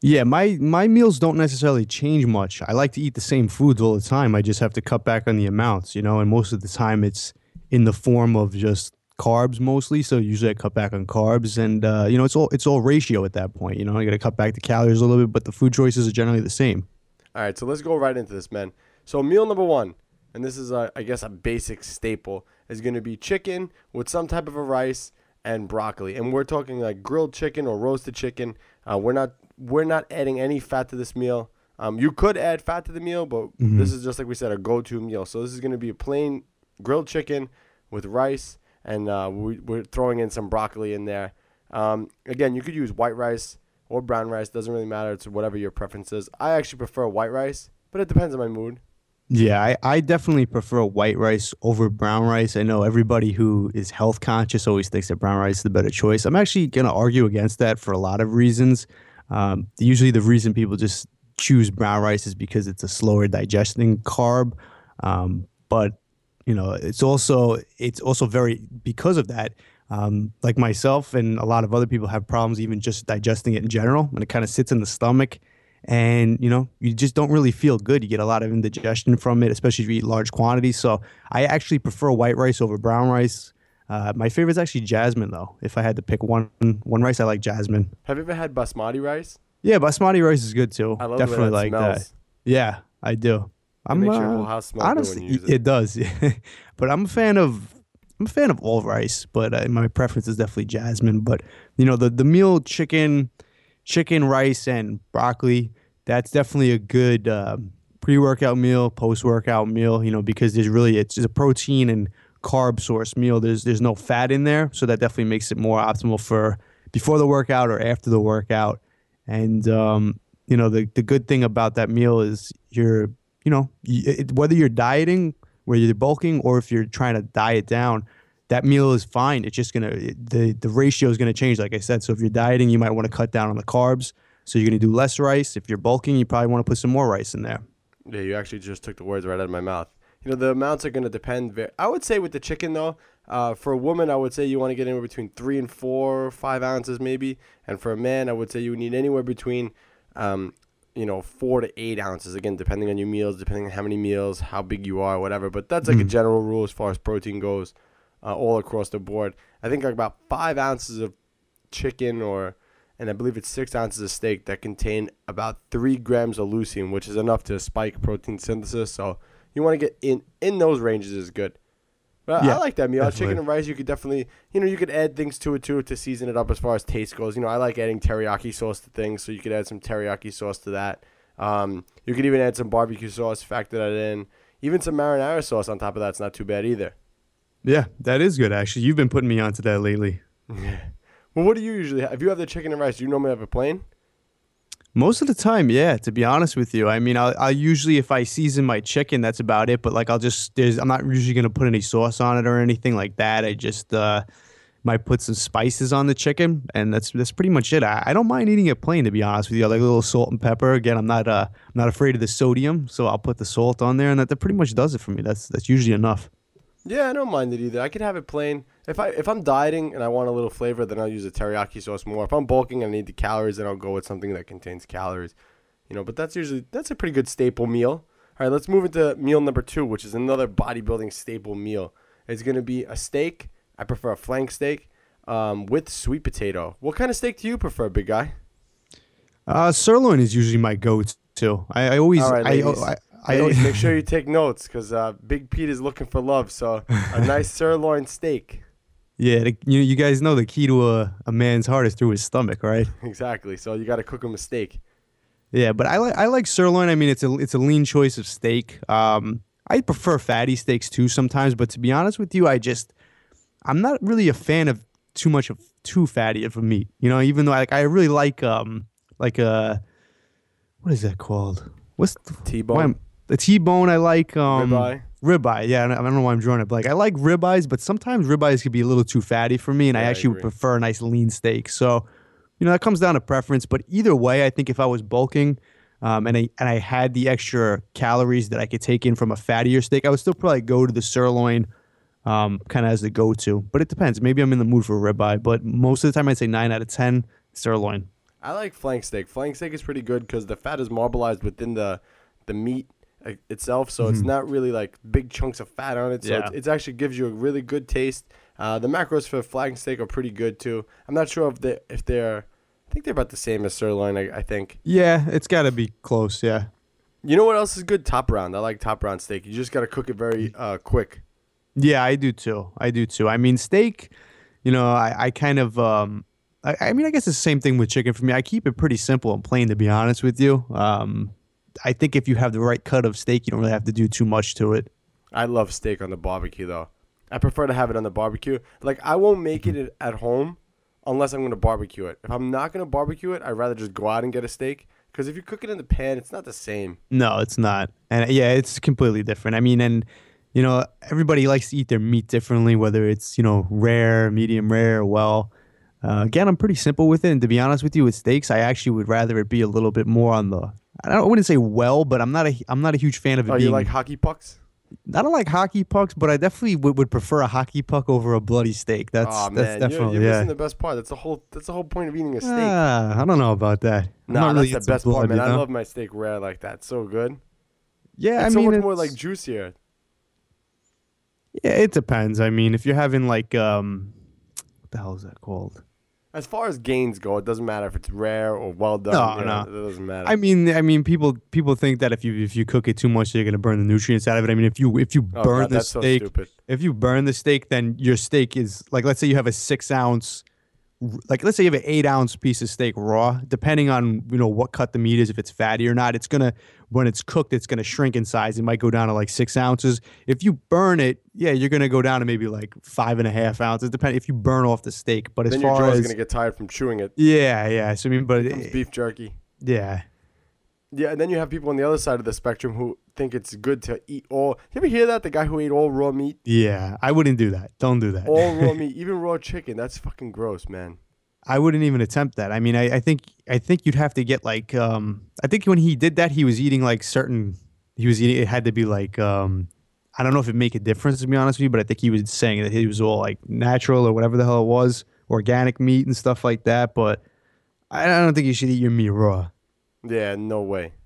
Yeah, my my meals don't necessarily change much. I like to eat the same foods all the time. I just have to cut back on the amounts, you know, and most of the time it's in the form of just carbs mostly. So usually I cut back on carbs and uh, you know, it's all it's all ratio at that point, you know. I got to cut back the calories a little bit, but the food choices are generally the same. All right, so let's go right into this, man. So meal number one, and this is a, I guess a basic staple, is going to be chicken with some type of a rice and broccoli, and we're talking like grilled chicken or roasted chicken. Uh, we're not we're not adding any fat to this meal. Um, you could add fat to the meal, but Mhm. this is just like we said, a go-to meal. So this is going to be a plain grilled chicken with rice, and uh, we, we're throwing in some broccoli in there. Um, again, you could use white rice or brown rice. Doesn't really matter. It's whatever your preference is. I actually prefer white rice, but it depends on my mood. Yeah, I, I definitely prefer white rice over brown rice. I know everybody who is health conscious always thinks that brown rice is the better choice. I'm actually going to argue against that for a lot of reasons. Um, usually, the reason people just choose brown rice is because it's a slower digesting carb. Um, but you know, it's also it's also very because of that. Um, like myself and a lot of other people have problems even just digesting it in general, and it kind of sits in the stomach and you know you just don't really feel good you get a lot of indigestion from it especially if you eat large quantities so i actually prefer white rice over brown rice uh, my favorite is actually jasmine though if i had to pick one one rice i like jasmine Have you ever had basmati rice? yeah basmati rice is good too I love definitely that like that yeah i do I'm makes your uh, house smell good when honestly you use it. does [LAUGHS] but i'm a fan of i'm a fan of all rice but uh, my preference is definitely jasmine but you know the the meal chicken chicken, rice, and broccoli. That's definitely a good um, pre-workout meal, post-workout meal. You know, because there's really it's, it's a protein and carb source meal. There's there's no fat in there, so that definitely makes it more optimal for before the workout or after the workout. And um, you know, the the good thing about that meal is you're you know it, whether you're dieting, whether you're bulking, or if you're trying to diet down that meal is fine. It's just gonna it- the the ratio is gonna change, like I said. So if you're dieting, you might want to cut down on the carbs. So you're gonna do less rice. If you're bulking, you probably want to put some more rice in there. Yeah, you actually just took the words right out of my mouth. You know, the amounts are going to depend. I would say with the chicken, though, uh, for a woman, I would say you want to get anywhere between three and four, five ounces maybe. And for a man, I would say you would need anywhere between, um, you know, four to eight ounces. Again, depending on your meals, depending on how many meals, how big you are, whatever. But that's like a Mhm. general rule as far as protein goes, uh, all across the board. I think like about five ounces of chicken or, and I believe it's six ounces of steak that contain about three grams of leucine, which is enough to spike protein synthesis. So you want to get in in those ranges is good. But I like that meal. definitely. Chicken and rice, you could definitely, you know, you could add things to it too to season it up as far as taste goes. You know, I like adding teriyaki sauce to things, so you could add some teriyaki sauce to that. Um, you could even add some barbecue sauce, factor that in. Even some marinara sauce on top of that's not too bad either. Yeah, that is good actually. You've been putting me onto that lately. [LAUGHS] Well, what do you usually have? If you have the chicken and rice, do you normally have a plain? Most of the time, yeah. To be honest with you, I mean, I'll usually if I season my chicken, that's about it. But like, I'll just there's I'm not usually gonna put any sauce on it or anything like that. I just uh, might put some spices on the chicken, and that's that's pretty much it. I, I don't mind eating it plain, to be honest with you. I like a little salt and pepper. Again, I'm not uh, I'm not afraid of the sodium, so I'll put the salt on there, and that, that pretty much does it for me. That's that's usually enough. Yeah, I don't mind it either. I could have it plain. If I if I'm dieting and I want a little flavor, then I'll use a teriyaki sauce more. If I'm bulking and I need the calories, then I'll go with something that contains calories. You know, but that's usually that's a pretty good staple meal. All right, let's move into meal number two, which is another bodybuilding staple meal. It's gonna be a steak. I prefer a flank steak um, with sweet potato. What kind of steak do you prefer, big guy? Uh, sirloin is usually my go-to. I, I always right, I. I, I, Ladies, make sure you [LAUGHS] take notes because uh, Big Pete is looking for love. So a nice sirloin steak. yeah, the, you you guys know the key to a, a man's heart is through his stomach, right? [LAUGHS] Exactly. So you got to cook him a steak. Yeah, but I like I like sirloin. I mean, it's a it's a lean choice of steak. Um, I prefer fatty steaks too sometimes, but to be honest with you, I just I'm not really a fan of too much of too fatty of a meat. You know, even though I, like I really like um like a what is that called? What's the, T-bone? The T-bone I like um Ribeye? Ribeye, yeah. I don't know why I'm drawing it, but like I like ribeyes, but sometimes ribeyes could be a little too fatty for me, and I Yeah, I actually would prefer a nice lean steak. So, you know, that comes down to preference. But either way, I think if I was bulking, um, and I and I had the extra calories that I could take in from a fattier steak, I would still probably go to the sirloin, um, kind of as the go-to. But it depends. Maybe I'm in the mood for a ribeye, but most of the time I'd say nine out of ten sirloin. I like flank steak. Flank steak is pretty good because the fat is marbleized within the the meat itself, so it's Mhm. not really like big chunks of fat on it. So Yeah. it, it actually gives you a really good taste. Uh, the macros for flank steak are pretty good too. I'm not sure if they if they're I think they're about the same as sirloin. I, I think. Yeah, it's got to be close. Yeah. You know what else is good? Top round. I like top round steak. You just got to cook it very uh, quick. Yeah, I do too. I do too. I mean, steak, you know, I, I kind of, um, I, I mean, I guess it's the same thing with chicken for me. I keep it pretty simple and plain, to be honest with you. Um, I think if you have the right cut of steak, you don't really have to do too much to it. I love steak on the barbecue though. I prefer to have it on the barbecue. Like I won't make it at- at home unless I'm going to barbecue it. If I'm not going to barbecue it, I'd rather just go out and get a steak because if you cook it in the pan, it's not the same. No, it's not. And yeah, it's completely different. I mean, and, you know, everybody likes to eat their meat differently, whether it's, you know, rare, medium rare, well. Uh, again, I'm pretty simple with it. And to be honest with you, with steaks, I actually would rather it be a little bit more on the, I, don't, I wouldn't say well, but I'm not a, I'm not a huge fan of it Oh, being you like hockey pucks? I don't like hockey pucks, but I definitely would, would prefer a hockey puck over a bloody steak. That's oh that's man, you're, you're yeah. missing the best part. That's the whole. That's the whole point of eating a steak. Ah, I don't know about that. No, not really that's the best part, man. you I love my steak rare like that. So good. Yeah, it's I so mean, much more like juicier. Yeah, it depends. I mean, if you're having like um, what the hell is that called? As far as gains go, it doesn't matter if it's rare or well done. No, you know, no. it doesn't matter. I mean, I mean, people people think that if you if you cook it too much, you're gonna burn the nutrients out of it. I mean, if you if you Oh, burn God, the so steak, stupid. if you burn the steak, then your steak is like, let's say you have a six ounce, like let's say you have an eight ounce piece of steak raw. Depending on you know what cut the meat is, if it's fatty or not, it's gonna when it's cooked, it's gonna shrink in size. It might go down to like six ounces. If you burn it, yeah, you're gonna go down to maybe like five and a half ounces. Depending if you burn off the steak. But as then your far jaw's as gonna get tired from chewing it. yeah, yeah. So I mean, but Becomes beef jerky. yeah. Yeah, and then you have people on the other side of the spectrum who think it's good to eat all. You ever hear that? The guy who ate all raw meat, Yeah, I wouldn't do that. Don't do that. all raw [LAUGHS] meat, even raw chicken. That's fucking gross, man. I wouldn't even attempt that. I mean, I, I think I think you'd have to get like um I think when he did that he was eating like certain he was eating it had to be like um I don't know if it make a difference to be honest with you, but I think he was saying that he was all like natural or whatever the hell it was, organic meat and stuff like that. But I I don't think you should eat your meat raw. Yeah, no way. [LAUGHS]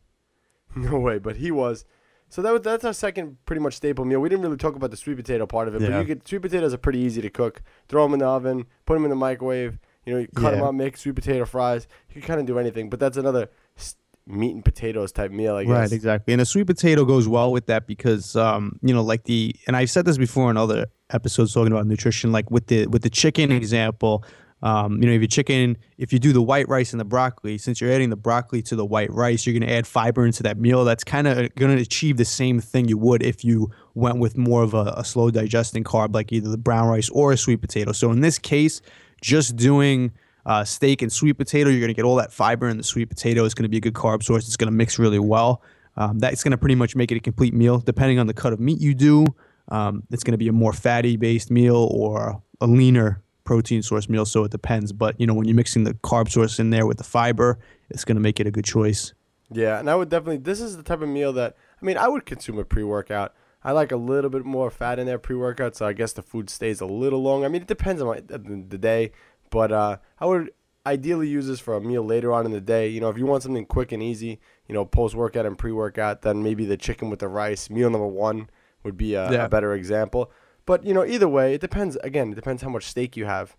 No way, but he was. So that was, that's our second pretty much staple meal. We didn't really talk about the sweet potato part of it, but you get sweet potatoes are pretty easy to cook. Throw them in the oven, put them in the microwave. You know, you cut them Yeah. up, make sweet potato fries. You can kind of do anything, but that's another s- meat and potatoes type meal, I guess. Right, exactly. And a sweet potato goes well with that because um, you know, like the and I've said this before in other episodes talking about nutrition, like with the with the chicken example, um, you know, if you chicken, if you do the white rice and the broccoli, since you're adding the broccoli to the white rice, you're going to add fiber into that meal. That's kind of going to achieve the same thing you would if you went with more of a, a slow digesting carb, like either the brown rice or a sweet potato. So in this case, just doing uh, steak and sweet potato, you're going to get all that fiber in the sweet potato. It's going to be a good carb source. It's going to mix really well. Um, that's going to pretty much make it a complete meal. Depending on the cut of meat you do, um, it's going to be a more fatty based meal or a leaner protein source meal. So it depends. But you know, when you're mixing the carb source in there with the fiber, it's going to make it a good choice. Yeah, and I would definitely. This is the type of meal that I mean, I would consume a pre-workout. I like a little bit more fat in there pre-workout, so I guess the food stays a little long. I mean, it depends on my, the, the day, but uh, I would ideally use this for a meal later on in the day. You know, if you want something quick and easy, you know, post-workout and pre-workout, then maybe the chicken with the rice, meal number one, would be a, Yeah. a better example. But you know, either way, it depends. Again, it depends how much steak you have.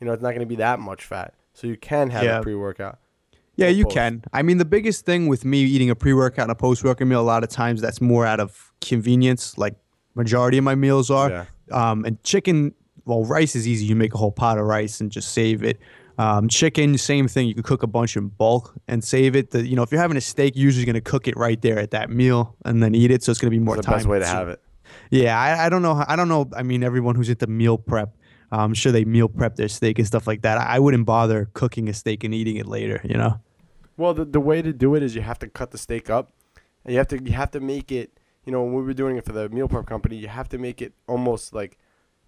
You know, it's not going to be that much fat, so you can have Yeah. a pre-workout. Yeah, you post. can. I mean, the biggest thing with me eating a pre-workout and a post-workout meal, a lot of times that's more out of convenience. Like majority of my meals are. Yeah. Um, and chicken, well, rice is easy. You make a whole pot of rice and just save it. Um, chicken, same thing. You can cook a bunch in bulk and save it. The, you know, if you're having a steak, you're usually going to cook it right there at that meal and then eat it. So it's going to be more It's the time. best way to have it. Yeah, I, I don't know. how- I don't know. I mean, everyone who's into meal prep, I'm sure they meal prep their steak and stuff like that. I, I wouldn't bother cooking a steak and eating it later. You know. Well, the, the way to do it is you have to cut the steak up, and you have to you have to make it. You know, when we were doing it for the meal prep company, you have to make it almost like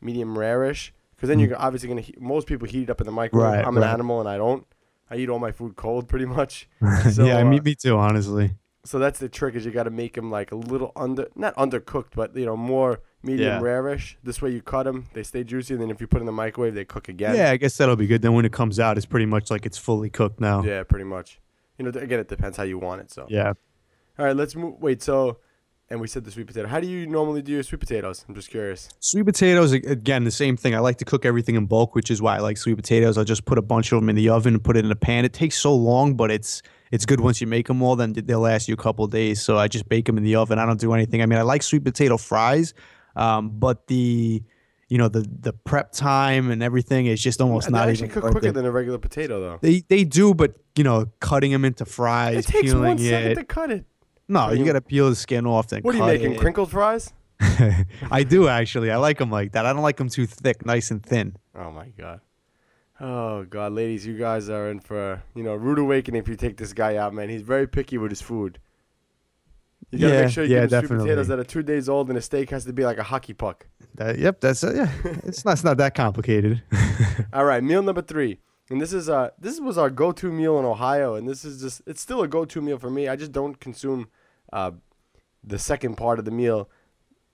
medium rare-ish, because then you're obviously gonna. Heat, most people heat it up in the microwave. Mm. Right, I'm an right. animal, and I don't. I eat all my food cold, pretty much. [LAUGHS] So, yeah, uh, me, me too. Honestly. So that's the trick is you got to make them like a little under, not undercooked, but you know more medium Yeah. rare-ish. This way you cut them, they stay juicy, and then if you put in the microwave, they cook again. Yeah, I guess that'll be good. Then when it comes out, it's pretty much like it's fully cooked now. Yeah, pretty much. You know, again, it depends how you want it. So Yeah. All right, let's move. Wait, so, and we said the sweet potato. How do you normally do your sweet potatoes? I'm just curious. Sweet potatoes, again, the same thing. I like to cook everything in bulk, which is why I like sweet potatoes. I'll just put a bunch of them in the oven and put it in a pan. It takes so long, but it's it's good once you make them all. Then they'll last you a couple of days. So I just bake them in the oven. I don't do anything. I mean, I like sweet potato fries, um, but the you know the the prep time and everything is just almost And not even cook quicker it. than a regular potato, though. They they do, but you know, cutting them into fries, It takes peeling one second it. to cut it. No, I you got to peel the skin off. Then What are you making? it. Crinkled fries? [LAUGHS] I do actually. I like them like that. I don't like them too thick, nice and thin. Oh my god. Oh god, ladies, you guys are in for you know rude awakening if you take this guy out, man. He's very picky with his food. You gotta Yeah, make sure you yeah, give him sweet definitely. potatoes that are two days old, and a steak has to be like a hockey puck. That, yep, that's uh, yeah. [LAUGHS] It's not. It's not that complicated. [LAUGHS] All right, meal number three, and this is uh this was our go-to meal in Ohio, and this is just it's still a go-to meal for me. I just don't consume uh the second part of the meal.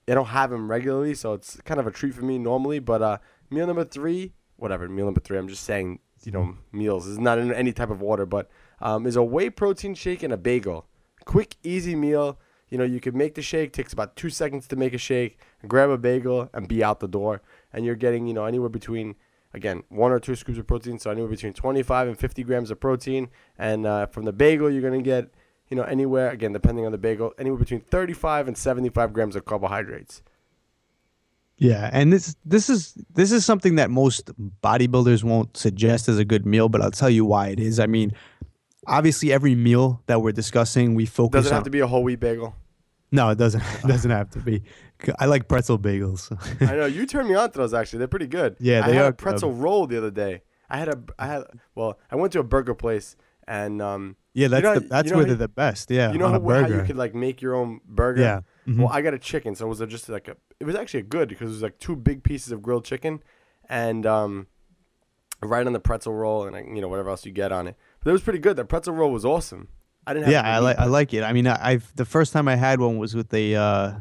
I don't have them regularly, so it's kind of a treat for me normally. But uh meal number three, whatever meal number three, I'm just saying you know meals is not in any type of order, but um, is a whey protein shake and a bagel. Quick, easy meal. You know, you can make the shake. Takes about two seconds to make a shake. Grab a bagel and be out the door. And you're getting, you know, anywhere between, again, one or two scoops of protein. So anywhere between 25 and 50 grams of protein. And uh, from the bagel, you're gonna get, you know, anywhere again, depending on the bagel, anywhere between 35 and 75 grams of carbohydrates. yeah, and this this is this is something that most bodybuilders won't suggest as a good meal, but I'll tell you why it is. I mean, obviously, every meal that we're discussing, we focus Doesn't on. have to be a whole wheat bagel. no, it doesn't. [LAUGHS] It doesn't have to be. I like pretzel bagels. I know you turned me on to those. Actually, they're pretty good. Yeah, I they had are a pretzel roll the other day. I had a, I had, well, I went to a burger place and um. Yeah, you that's know- the, that's you know where they're you- the best. Yeah, You know how, how you could like make your own burger? Yeah. Mhm. Well, I got a chicken, so it was just like a. It was actually good because it was like two big pieces of grilled chicken, and um, right on the pretzel roll and like, you know whatever else you get on it. But it was pretty good. The pretzel roll was awesome. I didn't have. yeah, I like I like it. I mean, I, I've the first time I had one was with a uh,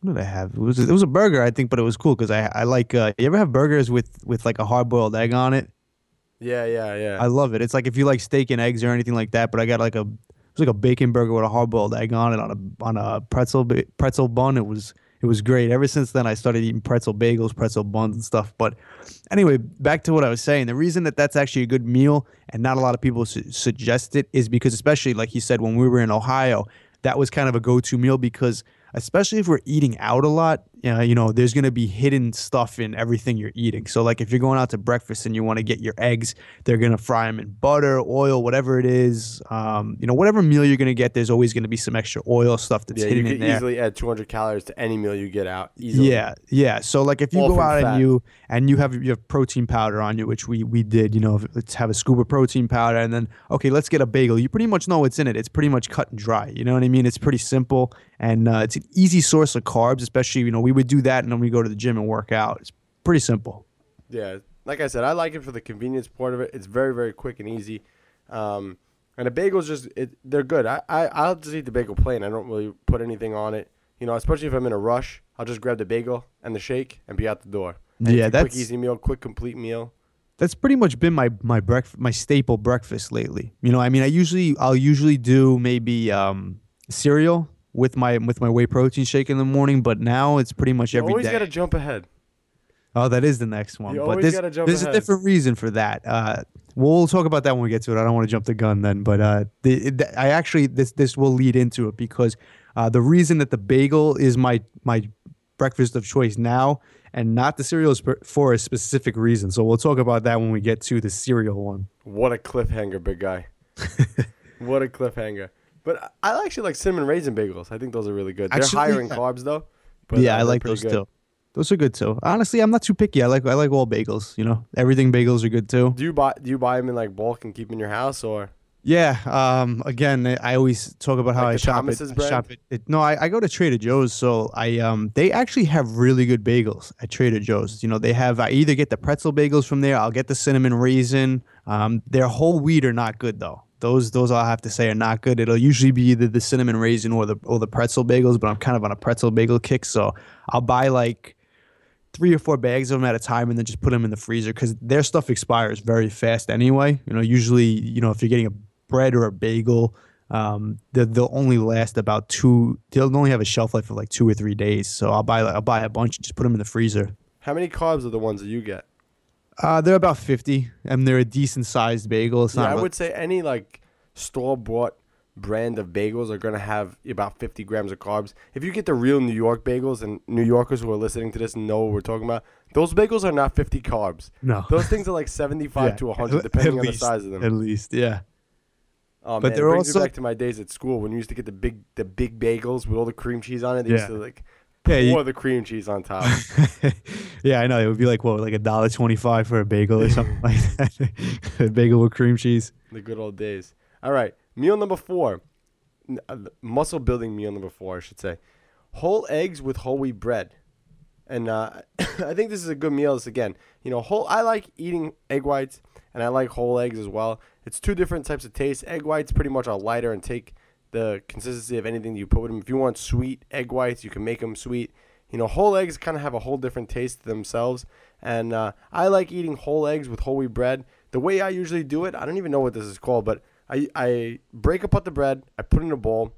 what did I have? It was it was a burger, I think, but it was cool because I I like. Uh, you ever have burgers with with like a hard boiled egg on it? Yeah, yeah, yeah. I love it. It's like if you like steak and eggs or anything like that, but I got like a was like a bacon burger with a hard boiled egg on it on a on a pretzel pretzel bun. It was it was great. Ever since then, I started eating pretzel bagels, pretzel buns, and stuff. But anyway, back to what I was saying. The reason that that's actually a good meal and not a lot of people su- suggest it is because, especially like you said, when we were in Ohio, that was kind of a go to meal because, especially if we're eating out a lot, uh, you know, there's going to be hidden stuff in everything you're eating. So, like if you're going out to breakfast and you want to get your eggs, they're going to fry them in butter, oil, whatever it is. Um, you know, whatever meal you're going to get, there's always going to be some extra oil stuff that's Yeah, you hidden could in there. easily add 200 calories to any meal you get out. Easily. Yeah, yeah. So like if you All go out fat. and you and you have you have protein powder on you, which we we did, you know, let's have a scoop of protein powder and then okay, let's get a bagel. You pretty much know what's in it. It's pretty much cut and dry. You know what I mean? It's pretty simple and uh, it's an easy source of carbs. Especially you know we would do that and then we go to the gym and work out. It's pretty simple. Yeah, like I said, I like it for the convenience part of it. It's very, very quick and easy. Um, and the bagels just it, they're good. I, I I'll just eat the bagel plain. I don't really put anything on it. You know, especially if I'm in a rush, I'll just grab the bagel and the shake and be out the door. And Yeah, a quick, that's- easy meal, quick, complete meal. That's pretty much been my my breakfast my staple breakfast lately. You know, I mean, I usually I'll usually do maybe um, cereal with my with my whey protein shake in the morning, but now it's pretty much You every always day. got to jump ahead. Oh, that is the next one. You but always there's, gotta jump there's a different reason for that. Uh, we'll talk about that when we get to it. I don't want to jump the gun then, but uh, the, the, I actually this this will lead into it because uh, the reason that the bagel is my my breakfast of choice now and not the cereal is for a specific reason. So we'll talk about that when we get to the cereal one. What a cliffhanger, big guy. [LAUGHS] what a cliffhanger. But I actually like cinnamon raisin bagels. I think those are really good. They're Actually, higher in yeah. carbs though. But yeah, uh, I like those good. too. Those are good too. Honestly, I'm not too picky. I like I like all bagels. You know, everything bagels are good too. Do you buy do you buy them in like bulk and keep in your house or? Yeah. Um. Again, I always talk about how Like I shop Thomas's it. I shop it, it. No, I, I go to Trader Joe's. So I um they actually have really good bagels at Trader Joe's. You know, they have I either get the pretzel bagels from there. I'll get the cinnamon raisin. Um, their whole wheat are not good though. Those those I'll have to say are not good. It'll usually be either the cinnamon raisin or the or the pretzel bagels. But I'm kind of on a pretzel bagel kick, so I'll buy like three or four bags of them at a time and then just put them in the freezer because their stuff expires very fast anyway. You know, usually, you know, if you're getting a bread or a bagel, um, they- they'll only last about two. They'll only have a shelf life of like two or three days. So I'll buy I'll buy a bunch and just put them in the freezer. How many carbs are the ones that you get? Uh, they're about fifty, and they're a decent sized bagel. It's yeah, not. I would say any like store bought brand of bagels are gonna have about 50 grams of carbs. If you get the real New York bagels, and New Yorkers who are listening to this know what we're talking about, those bagels are not 50 carbs. No. those things are like 75 Yeah, to 100, depending at on the size of them. At least, yeah. Oh, But man, they're it brings also- me back to my days at school when we used to get the big the big bagels with all the cream cheese on it. They used Yeah. to like Yeah, you- the cream cheese on top. [LAUGHS] yeah, I know. It would be like what, like a dollar twenty five for a bagel or something [LAUGHS] like that. [LAUGHS] a bagel with cream cheese. the good old days. All right, meal number four, uh, muscle building meal number four, I should say. Whole eggs with whole wheat bread, and uh, [COUGHS] I think this is a good meal. This again, you know, whole. I like eating egg whites, and I like whole eggs as well. It's two different types of taste. Egg whites pretty much are lighter and take the consistency of anything you put with them. If you want sweet egg whites, you can make them sweet. You know, whole eggs kind of have a whole different taste to themselves, and uh, I like eating whole eggs with whole wheat bread. The way I usually do it, I don't even know what this is called, but I, I break apart the bread, I put it in a bowl,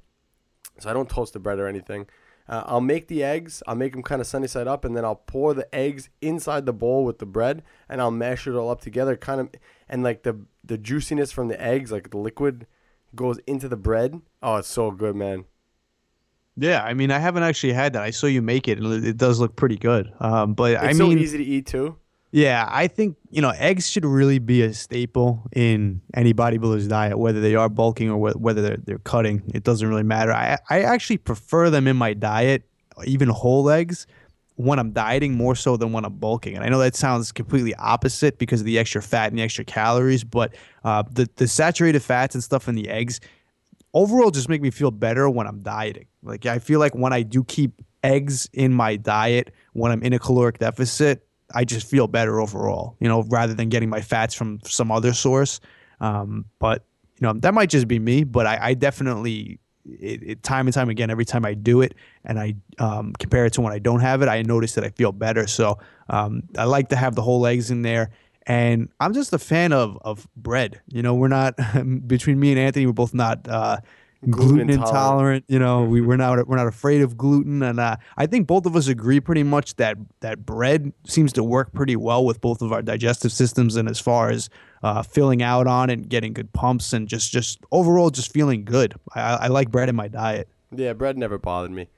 so I don't toast the bread or anything. Uh, I'll make the eggs, I'll make them kind of sunny side up, and then I'll pour the eggs inside the bowl with the bread, and I'll mash it all up together, kind of, and like the the juiciness from the eggs, like the liquid, goes into the bread. Oh, it's so good, man. Yeah, I mean, I haven't actually had that. I saw you make it, and it- does look pretty good. Um, but It's I so mean, easy to eat too. yeah, I think you know eggs should really be a staple in any bodybuilder's diet, whether they are bulking or whe- whether they're they're cutting. It doesn't really matter. I I actually prefer them in my diet, even whole eggs, when I'm dieting more so than when I'm bulking. And I know that sounds completely opposite because of the extra fat and the extra calories, but uh, the the saturated fats and stuff in the eggs overall just make me feel better when I'm dieting. Like I feel like when I do keep eggs in my diet when I'm in a caloric deficit, I just feel better overall, you know, rather than getting my fats from some other source. Um, but you know, that might just be me, but I, I definitely it, it, time and time again, every time I do it and I um, compare it to when I don't have it, I notice that I feel better. So um, I like to have the whole eggs in there. And I'm just a fan of of bread. You know, we're not [LAUGHS] between me and Anthony. We're both not uh, gluten, Gluten intolerant. intolerant. You know, we we're not we're not afraid of gluten, and uh, I think both of us agree pretty much that that bread seems to work pretty well with both of our digestive systems, and as far as uh, filling out on and getting good pumps, and just just overall just feeling good. I, I like bread in my diet. Yeah, bread never bothered me.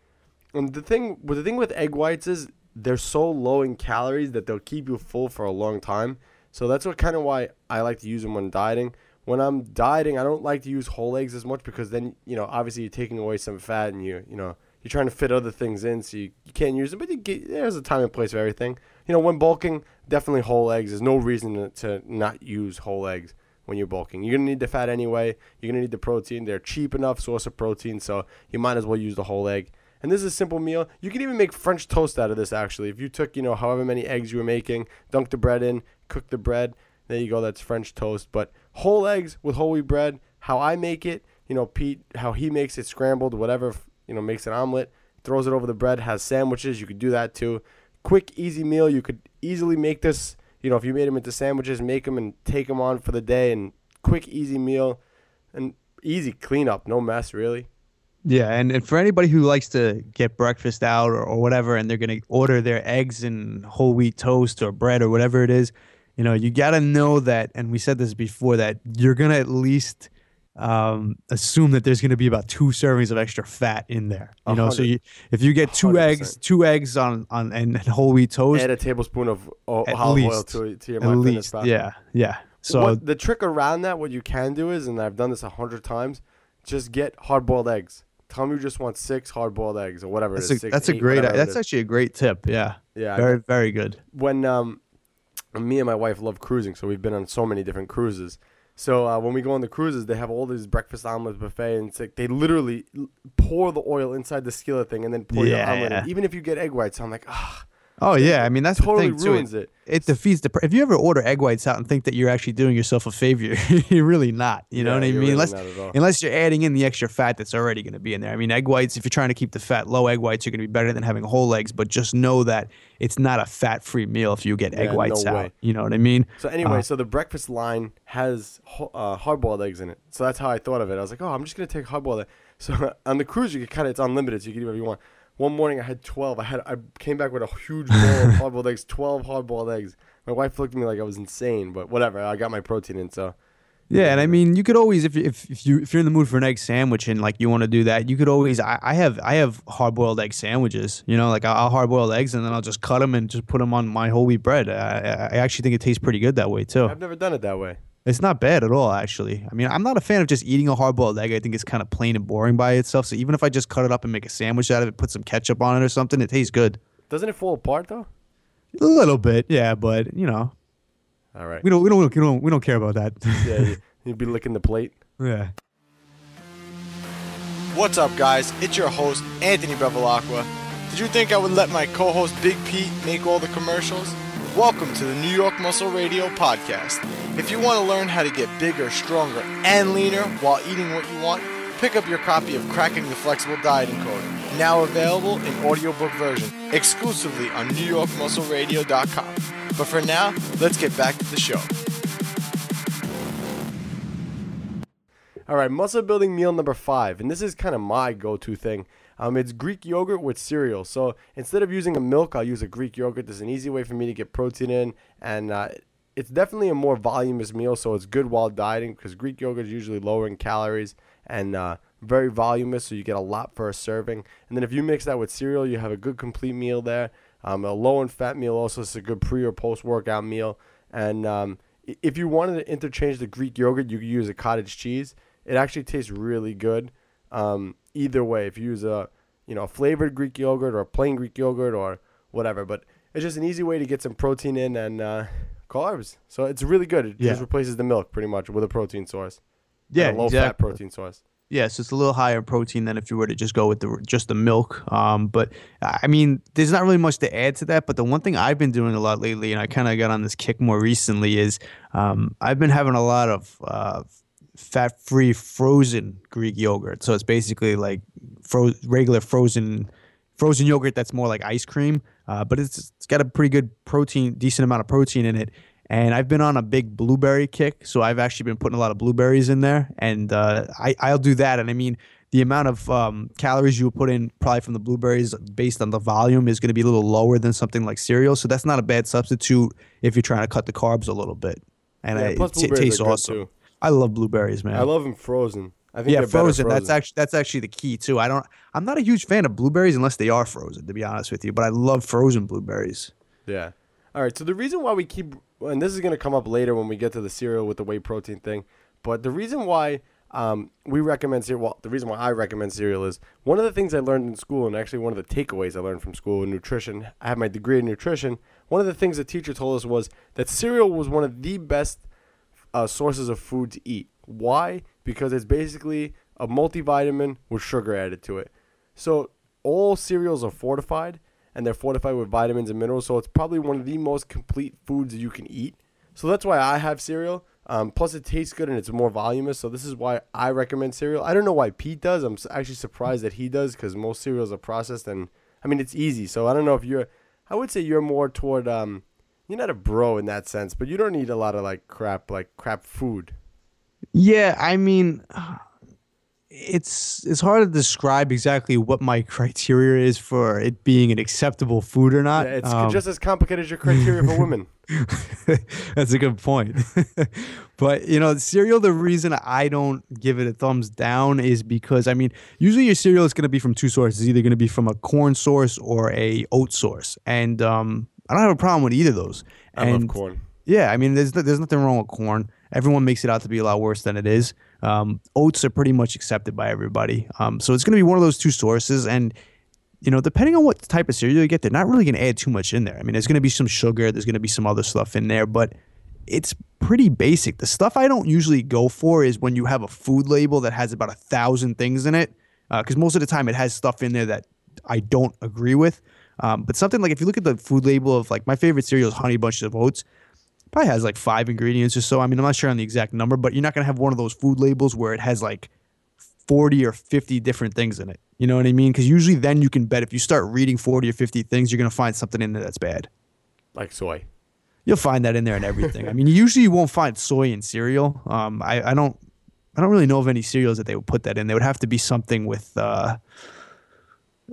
And the thing, the thing with egg whites is they're so low in calories that they'll keep you full for a long time. So that's what kind of why I like to use them when dieting. When I'm dieting, I don't like to use whole eggs as much because then you know obviously you're taking away some fat and you you know you're trying to fit other things in, so you, you can't use them. But get, there's a time and place for everything. You know, when bulking, definitely whole eggs. There's no reason to, not use whole eggs when you're bulking. You're gonna need the fat anyway. You're gonna need the protein. They're cheap enough source of protein, so you might as well use the whole egg. And this is a simple meal. You can even make French toast out of this. Actually, if you took you know however many eggs you were making, dunk the bread in, cook the bread. There you go. That's French toast. But whole eggs with whole wheat bread. How I make it, you know, Pete, how he makes it scrambled, whatever, you know, makes an omelet, throws it over the bread, has sandwiches. You could do that too. Quick, easy meal. You could easily make this. You know, if you made them into sandwiches, make them and take them on for the day. And quick, easy meal, and easy cleanup. No mess, really. Yeah, and, and for anybody who likes to get breakfast out or, or whatever, and they're gonna order their eggs and whole wheat toast or bread or whatever it is, you know, you gotta know that, and we said this before, that you're gonna at least um, assume that there's gonna be about two servings of extra fat in there. You know, so you if you get two 100%. eggs, two eggs on on and, and whole wheat toast, Add a tablespoon of o- olive oil to, to your at least, yeah, yeah. So what, the trick around that, what you can do is, and I've done this a hundred times, just get hard boiled eggs. Tell me you just want six hard boiled eggs or whatever that's it a six, that's a great that's actually a great tip. Yeah, Yeah, very very good. when um, me and my wife love cruising, so we've been on so many different cruises. So uh, when we go on the cruises, they have all these breakfast omelets buffet, and it's like they literally pour the oil inside the skillet thing and then pour your omelet. yeah. in. Even if you get egg whites, I'm like, ah, Oh yeah, I mean that's totally thing too. ruins it. It defeats the. pur- If you ever order egg whites out and think that you're actually doing yourself a favor, [LAUGHS] you're really not. You know what I mean? really unless not at all. unless you're adding in the extra fat that's already going to be in there. I mean, egg whites. If you're trying to keep the fat low, egg whites are going to be better than having whole eggs. But just know that it's not a fat-free meal if you get egg Yeah, no whites out. way. You know what I mean? So anyway, Uh, so the breakfast line has uh, hard-boiled eggs in it. So that's how I thought of it. I was like, oh, I'm just gonna take hard-boiled. Egg. So [LAUGHS] on the cruise, you can kind of it's unlimited, so you can do whatever you want. One morning, I had 12. I had I came back with a huge bowl of [LAUGHS] hard-boiled eggs, 12 hard-boiled eggs. My wife looked at me like I was insane, but whatever. I got my protein in, so Yeah, and I mean, you could always if you- if if you if you're in the mood for an egg sandwich and like you want to do that, you could always. I, I have I have hard boiled egg sandwiches. You know, like I'll hard boil eggs and then I'll just cut them and just put them on my whole wheat bread. I, I I actually think it tastes pretty good that way too. I've never done it that way. It's not bad at all, actually. I mean, I'm not a fan of just eating a hard boiled egg. I think it's kind of plain and boring by itself. So even if I just cut it up and make a sandwich out of it, put some ketchup on it or something, it tastes good. Doesn't it fall apart though? A little bit, yeah, but you know, All right. we don't we don't we don't we don't care about that. [LAUGHS] Yeah, you, [LAUGHS] you'd be licking the plate. yeah. What's up, guys? It's your host, Anthony Bevilacqua. Did you think I would let my co host Big Pete make all the commercials? Welcome to the New York Muscle Radio podcast. If you want to learn how to get bigger, stronger, and leaner while eating what you want, pick up your copy of Cracking the Flexible Dieting Code, now available in audiobook version, exclusively on NewYorkMuscleRadio.com. But for now, let's get back to the show. All right, muscle building meal number five, and this is kind of my go-to thing. Um, it's Greek yogurt with cereal. So instead of using a milk, I'll use a Greek yogurt. There's an easy way for me to get protein in, and uh, it's definitely a more voluminous meal, so it's good while dieting because Greek yogurt is usually lower in calories and uh, very voluminous, so you get a lot for a serving. And then if you mix that with cereal, you have a good complete meal there. Um, a low in fat meal also is a good pre or post workout meal. And um, if you wanted to interchange the Greek yogurt, you could use a cottage cheese. It actually tastes really good. Um, either way, if you use a you know flavored Greek yogurt or a plain Greek yogurt or whatever, but it's just an easy way to get some protein in and uh, carbs. So it's really good. It Yeah. just replaces the milk pretty much with a protein source. Yeah, a low fat protein source. Yes, yeah, so it's a little higher in protein than if you were to just go with the just the milk. Um, but I mean, there's not really much to add to that. But the one thing I've been doing a lot lately, and I kind of got on this kick more recently, is um, I've been having a lot of uh, fat-free frozen Greek yogurt. So it's basically like fro- regular frozen frozen yogurt that's more like ice cream, uh, but it's it's got a pretty good protein, decent amount of protein in it. And I've been on a big blueberry kick, so I've actually been putting a lot of blueberries in there, and uh, I I'll do that. And I mean, the amount of um, calories you put in probably from the blueberries based on the volume is going to be a little lower than something like cereal. So that's not a bad substitute if you're trying to cut the carbs a little bit. And Yeah, I, it, t- tastes awesome. I love blueberries, man. I love them frozen. I think yeah, they're frozen. That's actually that's actually the key too. I don't. I'm not a huge fan of blueberries unless they are frozen. To be honest with you, but I love frozen blueberries. Yeah. All right. So the reason why we keep, and this is going to come up later when we get to the cereal with the whey protein thing, but the reason why um, we recommend cereal, well, the reason why I recommend cereal is one of the things I learned in school, and actually one of the takeaways I learned from school in nutrition. I have my degree in nutrition. One of the things the teacher told us was that cereal was one of the best uh, sources of food to eat. Why? Because it's basically a multivitamin with sugar added to it. So all cereals are fortified, and they're fortified with vitamins and minerals. So it's probably one of the most complete foods you can eat. So that's why I have cereal. Um, plus, it tastes good and it's more voluminous. So this is why I recommend cereal. I don't know why Pete does. I'm actually surprised that he does because most cereals are processed and I mean it's easy. So I don't know if you're. I would say you're more toward. Um, you're not a bro in that sense, but you don't eat a lot of like crap, like crap food. Yeah, I mean, it's it's hard to describe exactly what my [LAUGHS] criteria is for it being an acceptable food or not. Yeah, it's Um, just as complicated as your criteria for women. [LAUGHS] That's a good point. [LAUGHS] but you know, cereal. The reason I don't give it a thumbs down is because I mean, usually your cereal is going to be from two sources. It's either going to be from a corn source or a oat source, and um, I don't have a problem with either of those. I love corn. Yeah, I mean, there's there's nothing wrong with corn. Everyone makes it out to be a lot worse than it is. Um, oats are pretty much accepted by everybody. Um, so it's going to be one of those two sources, and you know, depending on what type of cereal you get, they're not really going to add too much in there. I mean, there's going to be some sugar, there's going to be some other stuff in there, but it's pretty basic. The stuff I don't usually go for is when you have a food label that has about a thousand things in it, because most of the time it has stuff in there that I don't agree with. Um, but something like if you look at the food label of like my favorite cereal is Honey Bunches of Oats, probably has like five ingredients or so. I mean, I'm not sure on the exact number, but you're not gonna have one of those food labels where it has like 40 or 50 different things in it. You know what I mean? Because usually then you can bet if you start reading 40 or 50 things, you're gonna find something in there that's bad. Like soy. You'll find that in there and everything. I mean, usually you won't find soy in cereal. Um, I, I don't, I don't really know of any cereals that they would put that in. They would have to be something with uh,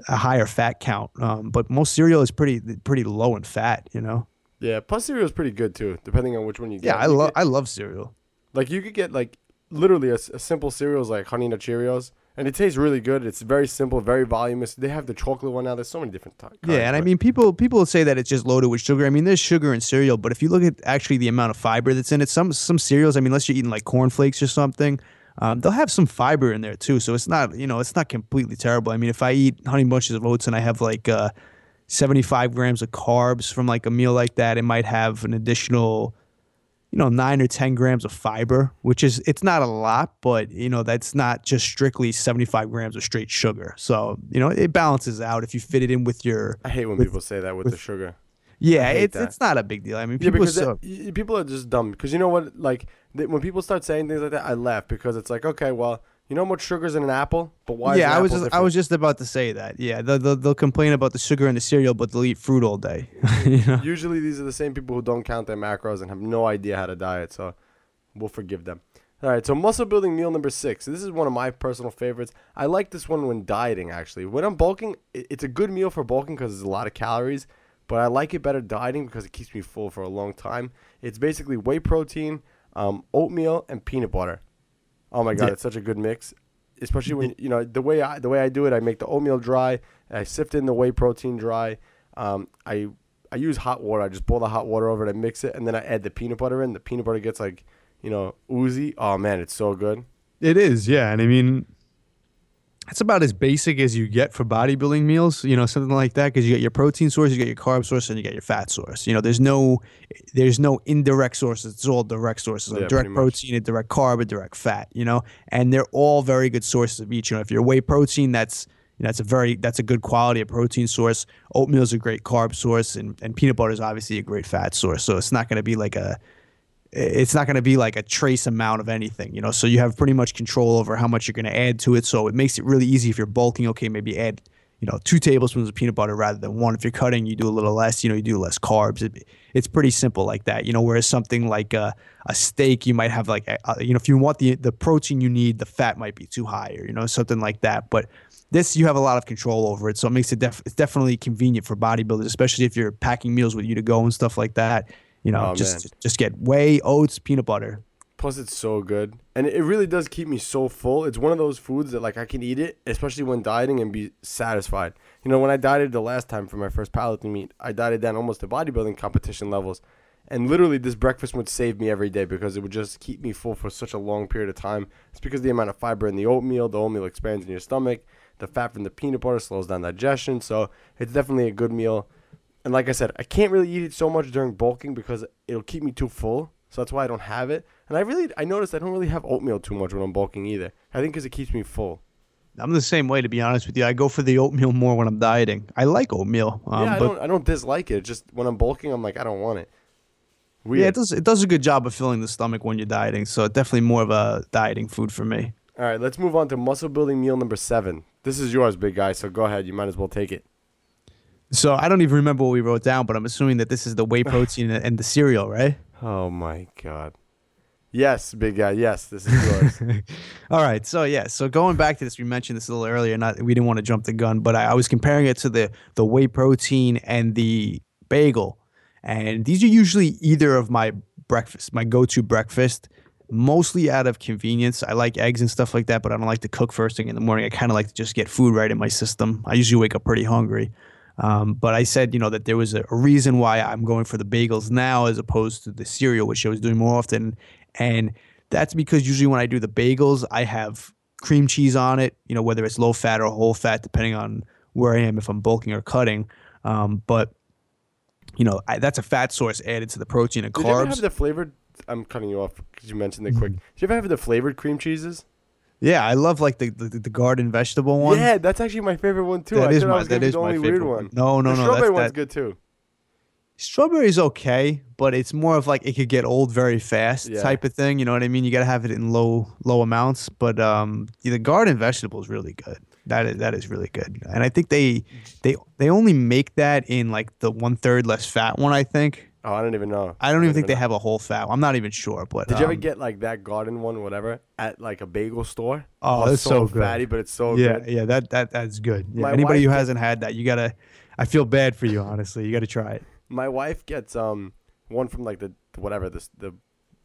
a higher fat count. Um, but most cereal is pretty, pretty low in fat. You know. Yeah, plus cereal is pretty good too, depending on which one you get. Yeah, I love, I love cereal. Like you could get like literally a simple cereal is like Honey Nut Cheerios, and it tastes really good. It's very simple, very voluminous. They have the chocolate one now. There's so many different types. Yeah, and I mean, people people say that it's just loaded with sugar. I mean, there's sugar in cereal, but if you look at actually the amount of fiber that's in it, some some cereals, I mean, unless you're eating like cornflakes or something, um, they'll have some fiber in there too. So it's not you know it's not completely terrible. I mean, if I eat honey bunches of oats and I have like uh, 75 grams of carbs from like a meal like that, it might have an additional you know nine or ten grams of fiber which is it's not a lot but you know that's not just strictly 75 grams of straight sugar so you know it balances out if you fit it in with your I hate when with- people say that with, the sugar. yeah it's that. it's not a big deal i mean Yeah, people because so, people are just dumb. Because you know what? Like they, when people start saying things like that, I laugh because it's like, okay, well, you know how much sugar's in an apple, but why? is yeah i was just, i was just about to say that yeah they'll, they'll, they'll complain about the sugar in the cereal but they'll eat fruit all day [LAUGHS] you know? Usually, these are the same people who don't count their macros and have no idea how to diet. So we'll forgive them. All right, so muscle building meal number six. This is one of my personal favorites. I like this one when dieting. Actually, when I'm bulking, it's a good meal for bulking because it's a lot of calories. But I like it better dieting because it keeps me full for a long time. It's basically whey protein, um, oatmeal, and peanut butter. Oh my god, Yeah. it's such a good mix. Especially when you know the way I the way I do it, I make the oatmeal dry, I sift in the whey protein dry. Um, I I use hot water. I just boil the hot water over it, I mix it, and then I add the peanut butter in. The peanut butter gets like you know oozy. Oh man, it's so good. It is, yeah. And I mean, it's about as basic as you get for bodybuilding meals, you know, something like that. Because you get your protein source, you get your carb source, and you get your fat source. You know, there's no, there's no indirect sources. It's all direct sources. Like Yeah, direct protein, a direct carb, a direct fat. You know, and they're all very good sources of each. You know, if you're whey protein, that's you know, that's a very that's a good quality of protein source. Oatmeal is a great carb source, and, and peanut butter is obviously a great fat source. So it's not going to be like a it's not going to be like a trace amount of anything, you know. So you have pretty much control over how much you're going to add to it. So it makes it really easy if you're bulking. Okay, maybe add, you know, two tablespoons of peanut butter rather than one. If you're cutting, you do a little less. You know, you do less carbs. It, it's pretty simple like that. You know, whereas something like a, a steak, you might have like, a, you know, if you want the the protein you need, the fat might be too high, or you know, something like that. But this you have a lot of control over it, so it makes it def- it's definitely convenient for bodybuilders, especially if you're packing meals with you to go and stuff like that. You know, Oh, just man. just get whey, oats, peanut butter. Plus, it's so good, and it really does keep me so full. It's one of those foods that like I can eat it, especially when dieting, and be satisfied. You know, when I dieted the last time for my first powerlifting meet, I dieted down almost to bodybuilding competition levels, and literally this breakfast would save me every day because it would just keep me full for such a long period of time. It's because the amount of fiber in the oatmeal, the oatmeal expands in your stomach, the fat from the peanut butter slows down digestion, so it's definitely a good meal. And like I said, I can't really eat it so much during bulking because it'll keep me too full. So that's why I don't have it. And I really, I noticed I don't really have oatmeal too much when I'm bulking either. I think because it keeps me full. I'm the same way, to be honest with you. I go for the oatmeal more when I'm dieting. I like oatmeal, um, yeah, I but don't, I don't dislike it. Just when I'm bulking, I'm like, I don't want it. Weird. yeah, it does it does a good job of filling the stomach when you're dieting. So definitely more of a dieting food for me. All right, let's move on to muscle building meal number seven. This is yours, big guy. So go ahead. You might as well take it. So I don't even remember what we wrote down, but I'm assuming that this is the whey [SIGHS] protein and the cereal, right? Oh my god. Yes, big guy. Yes, this is yours. [LAUGHS] All right. So yeah. So going back to this, we mentioned this a little earlier. Not we didn't want to jump the gun, but I, I was comparing it to the the whey protein and the bagel, and these are usually either of my breakfast, my go-to breakfast. Mostly out of convenience. I like eggs and stuff like that, but I don't like to cook first thing in the morning. I kind of like to just get food right in my system. I usually wake up pretty hungry. Um, but I said, you know, that there was a, a reason why I'm going for the bagels now as opposed to the cereal, which I was doing more often. And that's because usually when I do the bagels, I have cream cheese on it, you know, whether it's low fat or whole fat, depending on where I am, if I'm bulking or cutting. Um, but, you know, I, that's a fat source added to the protein and Did you ever carbs. have the flavored? I'm cutting you off because you mentioned it quick. Did you ever have the flavored cream cheeses? Yeah, I love like the, the, the garden vegetable one. Yeah, that's actually my favorite one too. That I is my- I that the my only favorite weird one. one. No, no, the no, Strawberry one's that- good too. Strawberry's okay, but it's more of like it could get old very fast Yeah. type of thing. You know what I mean? You got to have it in low low amounts. But um, the garden vegetable is really good. That is that is really good. And I think they they they only make that in like the one third less fat one. I think. Oh, I don't even know. I don't even think they have a whole fat. one. I'm not even sure. But Did you ever um, get like that garden one, whatever, at like a bagel store? Oh, it's so, good. fatty, but it's so yeah, good. yeah. That that that's good. Yeah. My Anybody wife who get- hasn't had that, you gotta. I feel bad for you, honestly. You gotta try it. My wife gets um one from like the whatever this the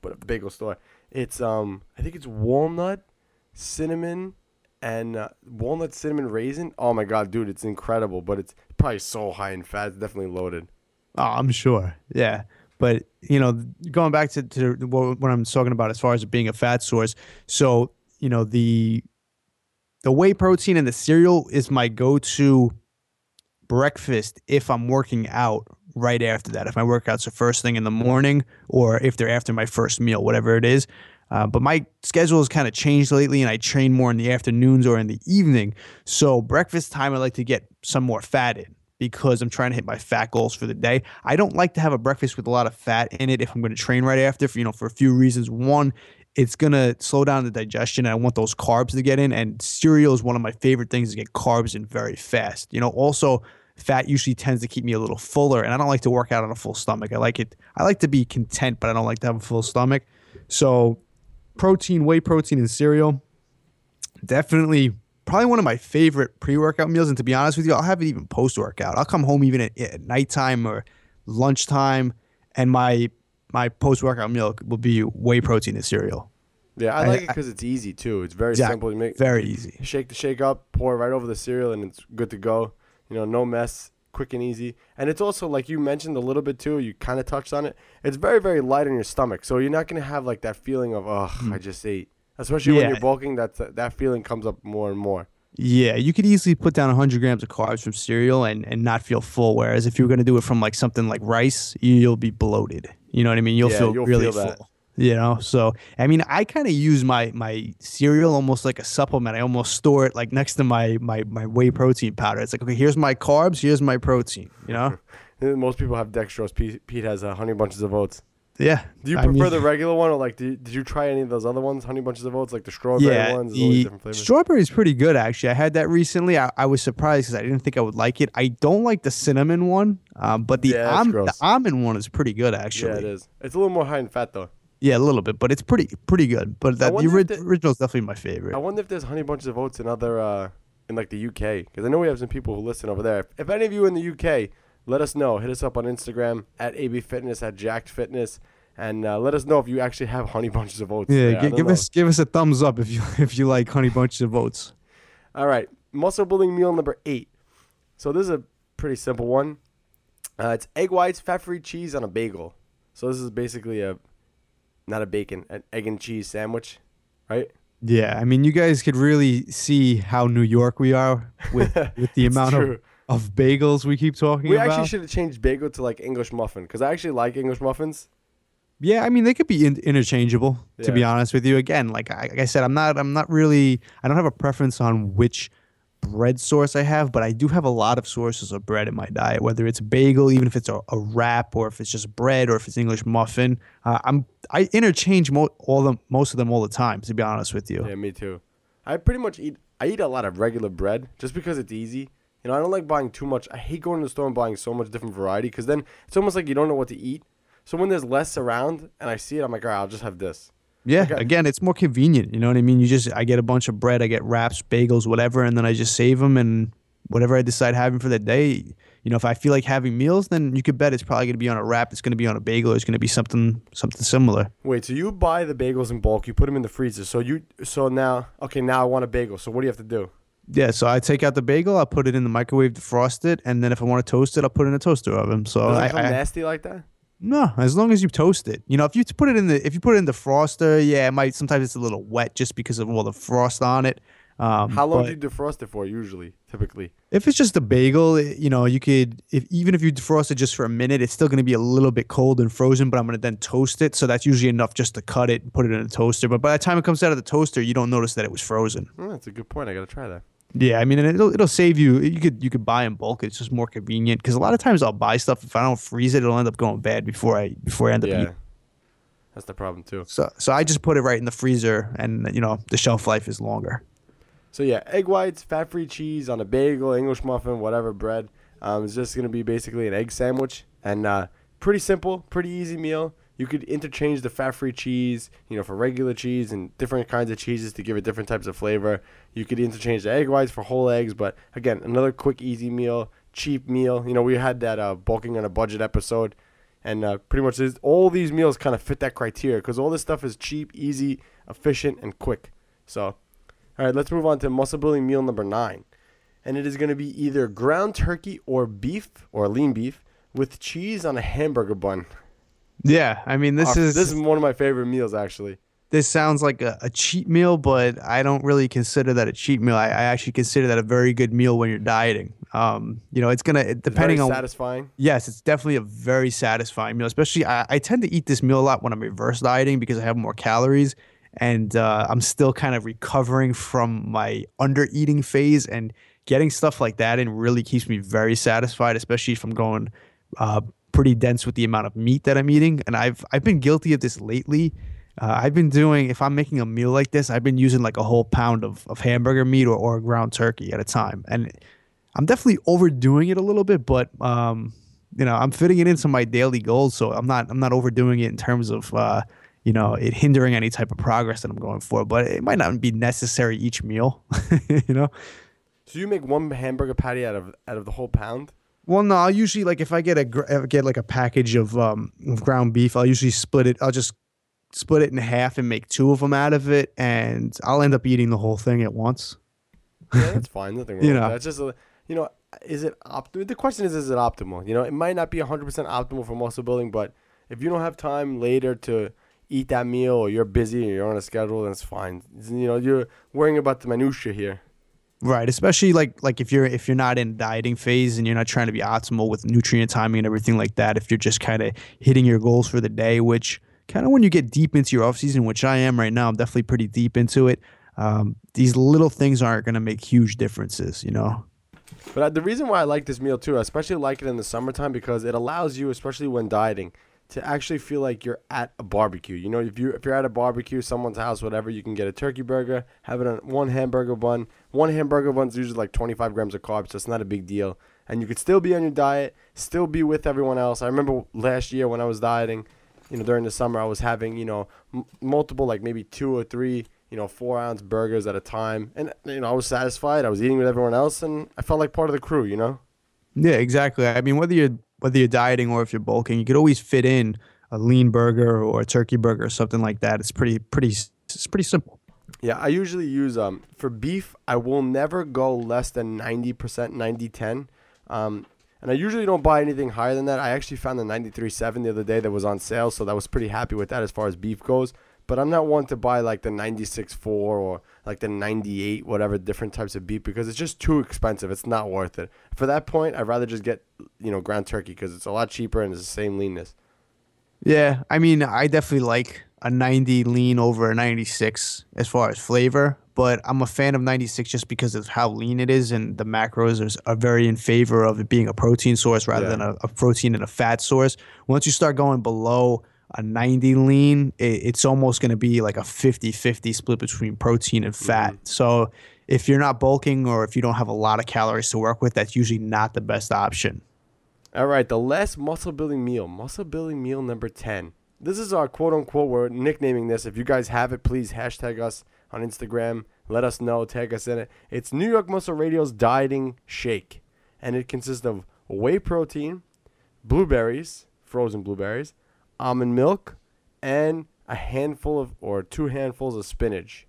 what, bagel store. It's um I think it's walnut, cinnamon, and uh, walnut cinnamon raisin. Oh my god, dude, it's incredible. But it's probably so high in fat. It's definitely loaded. Oh, I'm sure. Yeah. But, you know, going back to, to what, what I'm talking about as far as it being a fat source. So, you know, the the whey protein and the cereal is my go-to breakfast if I'm working out right after that. If my workouts are first thing in the morning or if they're after my first meal, whatever it is. Uh, but my schedule has kind of changed lately, and I train more in the afternoons or in the evening. So breakfast time, I like to get some more fat in because I'm trying to hit my fat goals for the day. I don't like to have a breakfast with a lot of fat in it if I'm going to train right after. For, you know, for a few reasons. One, it's gonna slow down the digestion. I want those carbs to get in, and cereal is one of my favorite things to get carbs in very fast. You know, also fat usually tends to keep me a little fuller, and I don't like to work out on a full stomach. I like it. I like to be content, but I don't like to have a full stomach. So, protein, whey protein, and cereal, definitely probably one of my favorite pre-workout meals. And to be honest with you, I'll have it even post-workout. I'll come home even at, at nighttime or lunchtime, and my my post-workout meal will be whey protein and cereal. Yeah, I I- like it because it's easy too. It's very Exact- simple. You make very easy. Shake the shake up, pour it right over the cereal, and it's good to go. You know, no mess, quick and easy. And it's also like you mentioned a little bit too. You kind of touched on it. It's very very light on your stomach, so you're not gonna have like that feeling of oh I mm. just ate. Especially when Mm. You're bulking, that that feeling comes up more and more. Yeah, you could easily put down 100 grams of carbs from cereal and, and not feel full. Whereas if you were going to do it from like something like rice, you- you'll be bloated. You know what I mean? You'll Yeah, feel you'll really feel full. You know, so I mean, I kind of use my my cereal almost like a supplement. I almost store it like next to my my my whey protein powder. It's like, okay, here's my carbs, here's my protein. You know? [LAUGHS] Most people have dextrose. Pete, Pete has uh, honey bunches of oats. Yeah. Do you I prefer mean- the regular one, or like did, did you try any of those other ones, honey bunches of oats, like the strawberry yeah, ones? There's all these the different flavors. strawberry is pretty good actually. I had that recently. I, I was surprised because I didn't think I would like it. I don't like the cinnamon one, um, but the, Yeah, the almond one is pretty good actually. yeah, it is. It's a little more high in fat though. Yeah, a little bit, but it's pretty pretty good. But that, the ori- original is definitely my favorite. I wonder if there's honey bunches of oats in other uh, in like the UK because I know we have some people who listen over there. If, if any of you in the UK, let us know. Hit us up on Instagram at AB Fitness at Jacked Fitness, and uh, let us know if you actually have honey bunches of oats. yeah, there. I gi- don't give know. us give us a thumbs up if you [LAUGHS] if you like honey bunches of oats. All right, muscle building meal number eight. So this is a pretty simple one. Uh, it's egg whites, fat-free cheese on a bagel. So this is basically a not a bacon, an egg and cheese sandwich, right? Yeah, I mean, you guys could really see how New York we are with [LAUGHS] with the amount true. of bagels we keep talking We about. actually should have changed bagel to like English muffin because I actually like English muffins. Yeah, I mean they could be in- interchangeable. To be Yeah. honest with you, again, like I, like I said, I'm not I'm not really I don't have a preference on which bread source I have, but I do have a lot of sources of bread in my diet. Whether it's bagel, even if it's a, a wrap, or if it's just bread, or if it's English muffin. Uh, I'm I interchange mo- all them most of them all the time. To be honest with you. Yeah, me too. I pretty much eat. I eat a lot of regular bread just because it's easy. You know, I don't like buying too much. I hate going to the store and buying so much different variety because then it's almost like you don't know what to eat. So when there's less around and I see it, I'm like, all right, I'll just have this. Yeah, Okay. again, it's more convenient. You know what I mean? You just I get a bunch of bread, I get wraps, bagels, whatever, and then I just save them and whatever I decide having for the day. You know, if I feel like having meals, then you could bet it's probably going to be on a wrap. It's going to be on a bagel. It's going to be something something similar. Wait, so you buy the bagels in bulk, you put them in the freezer. So you, so now, okay, now I want a bagel. So what do you have to do? Yeah, so I take out the bagel, I put it in the microwave, defrost it, and then if I want to toast it, I'll put it in a toaster oven. So Does I, it come I- nasty like that? no, as long as you toast it. You know, if you put it in the if you put it in the froster, yeah, it might sometimes it's a little wet just because of all the frost on it. Um, How long do you defrost it for usually, typically? If it's just a bagel, you know, you could if even if you defrost it just for a minute, it's still going to be a little bit cold and frozen. But I'm going to then toast it, so that's usually enough just to cut it and put it in a toaster. But by the time it comes out of the toaster, you don't notice that it was frozen. That's a good point. I got to try that. Yeah, I mean, and it'll it'll save you. You could you could buy in bulk. It's just more convenient because a lot of times I'll buy stuff if I don't freeze it, it'll end up going bad before I before I end up Yeah. eating. That's the problem too. So so I just put it right in the freezer, and you know the shelf life is longer. So yeah, egg whites, fat-free cheese on a bagel, English muffin, whatever bread. Um, it's just gonna be basically an egg sandwich, and uh, pretty simple, pretty easy meal. You could interchange the fat-free cheese, you know, for regular cheese and different kinds of cheeses to give it different types of flavor. You could interchange the egg whites for whole eggs, but again, another quick, easy meal, cheap meal. You know, we had that uh, bulking on a budget episode, and uh, pretty much this, all these meals kind of fit that criteria because all this stuff is cheap, easy, efficient, and quick. So all right, let's move on to muscle building meal number nine. And it is going to be either ground turkey or beef or lean beef with cheese on a hamburger bun. [LAUGHS] Yeah, I mean this is this is one of my favorite meals actually. this sounds like a, a cheat meal, but I don't really consider that a cheat meal. I, I actually consider that a very good meal when you're dieting. Um, you know, it's gonna it- depending very on satisfying. Yes, it's definitely a very satisfying meal. Especially, I, I tend to eat this meal a lot when I'm reverse dieting because I have more calories, and uh, I'm still kind of recovering from my under eating phase. And getting stuff like that in really keeps me very satisfied, especially if I'm going uh, pretty dense with the amount of meat that I'm eating. And I've I've been guilty of this lately. Uh, I've been doing if I'm making a meal like this, I've been using like a whole pound of, of hamburger meat or, or ground turkey at a time, and I'm definitely overdoing it a little bit, but um, you know, I'm fitting it into my daily goals, so I'm not I'm not overdoing it in terms of uh, you know, it hindering any type of progress that I'm going for. But it might not be necessary each meal, [LAUGHS] you know. So you make one hamburger patty out of out of the whole pound? Well, no, I'll usually like if I get a uh, get like a package of um of ground beef, I'll usually split it. I'll just split it in half and make two of them out of it, and I'll end up eating the whole thing at once. Yeah, [LAUGHS] that's fine. Nothing wrong You with know. that. It's just a, you know, is it optimal? The question is, is it optimal? You know, it might not be 100% optimal for muscle building, but if you don't have time later to eat that meal or you're busy or you're on a schedule, then it's fine. You know, you're worrying about the minutia here. Right, especially like like if you're if you're not in dieting phase and you're not trying to be optimal with nutrient timing and everything like that. If you're just kind of hitting your goals for the day, which kind of when you get deep into your off season, which I am right now, I'm definitely pretty deep into it. Um, these little things aren't going to make huge differences, you know. But uh, the reason why I like this meal too, I especially like it in the summertime because it allows you, especially when dieting, to actually feel like you're at a barbecue. You know, if you if you're at a barbecue, someone's house, whatever, you can get a turkey burger, have it on one hamburger bun. One hamburger bun's usually like 25 grams of carbs, so it's not a big deal. And you could still be on your diet, still be with everyone else. I remember last year when I was dieting, you know, during the summer, I was having you know m- multiple like maybe two or three you know four ounce burgers at a time, and you know I was satisfied. I was eating with everyone else, and I felt like part of the crew. You know. Yeah, exactly. I mean, whether you're whether you're dieting or if you're bulking, you could always fit in a lean burger or a turkey burger or something like that. It's pretty pretty it's pretty simple. Yeah, I usually use um for beef. I will never go less than ninety percent, 90-10. Um, and I usually don't buy anything higher than that. I actually found the 93.7 the other day that was on sale, so that was pretty happy with that as far as beef goes. But I'm not one to buy like the 96.4 or like the 98, whatever different types of beef because it's just too expensive. It's not worth it. For that point, I'd rather just get you know ground turkey because it's a lot cheaper and it's the same leanness. Yeah, I mean, I definitely like a 90 lean over a 96 as far as flavor, but I'm a fan of 96 just because of how lean it is and the macros are, are very in favor of it being a protein source rather Yeah. than a, a protein and a fat source. Once you start going below a 90 lean, it, it's almost going to be like a 50 50 split between protein and fat. Mm-hmm. So if you're not bulking or if you don't have a lot of calories to work with, that's usually not the best option. All right, the last muscle building meal, muscle building meal number 10. This is our quote unquote, we're nicknaming this. If you guys have it, please hashtag us on Instagram. Let us know, tag us in it. It's New York Muscle Radio's dieting shake. And it consists of whey protein, blueberries, frozen blueberries, almond milk, and a handful of, or two handfuls of spinach.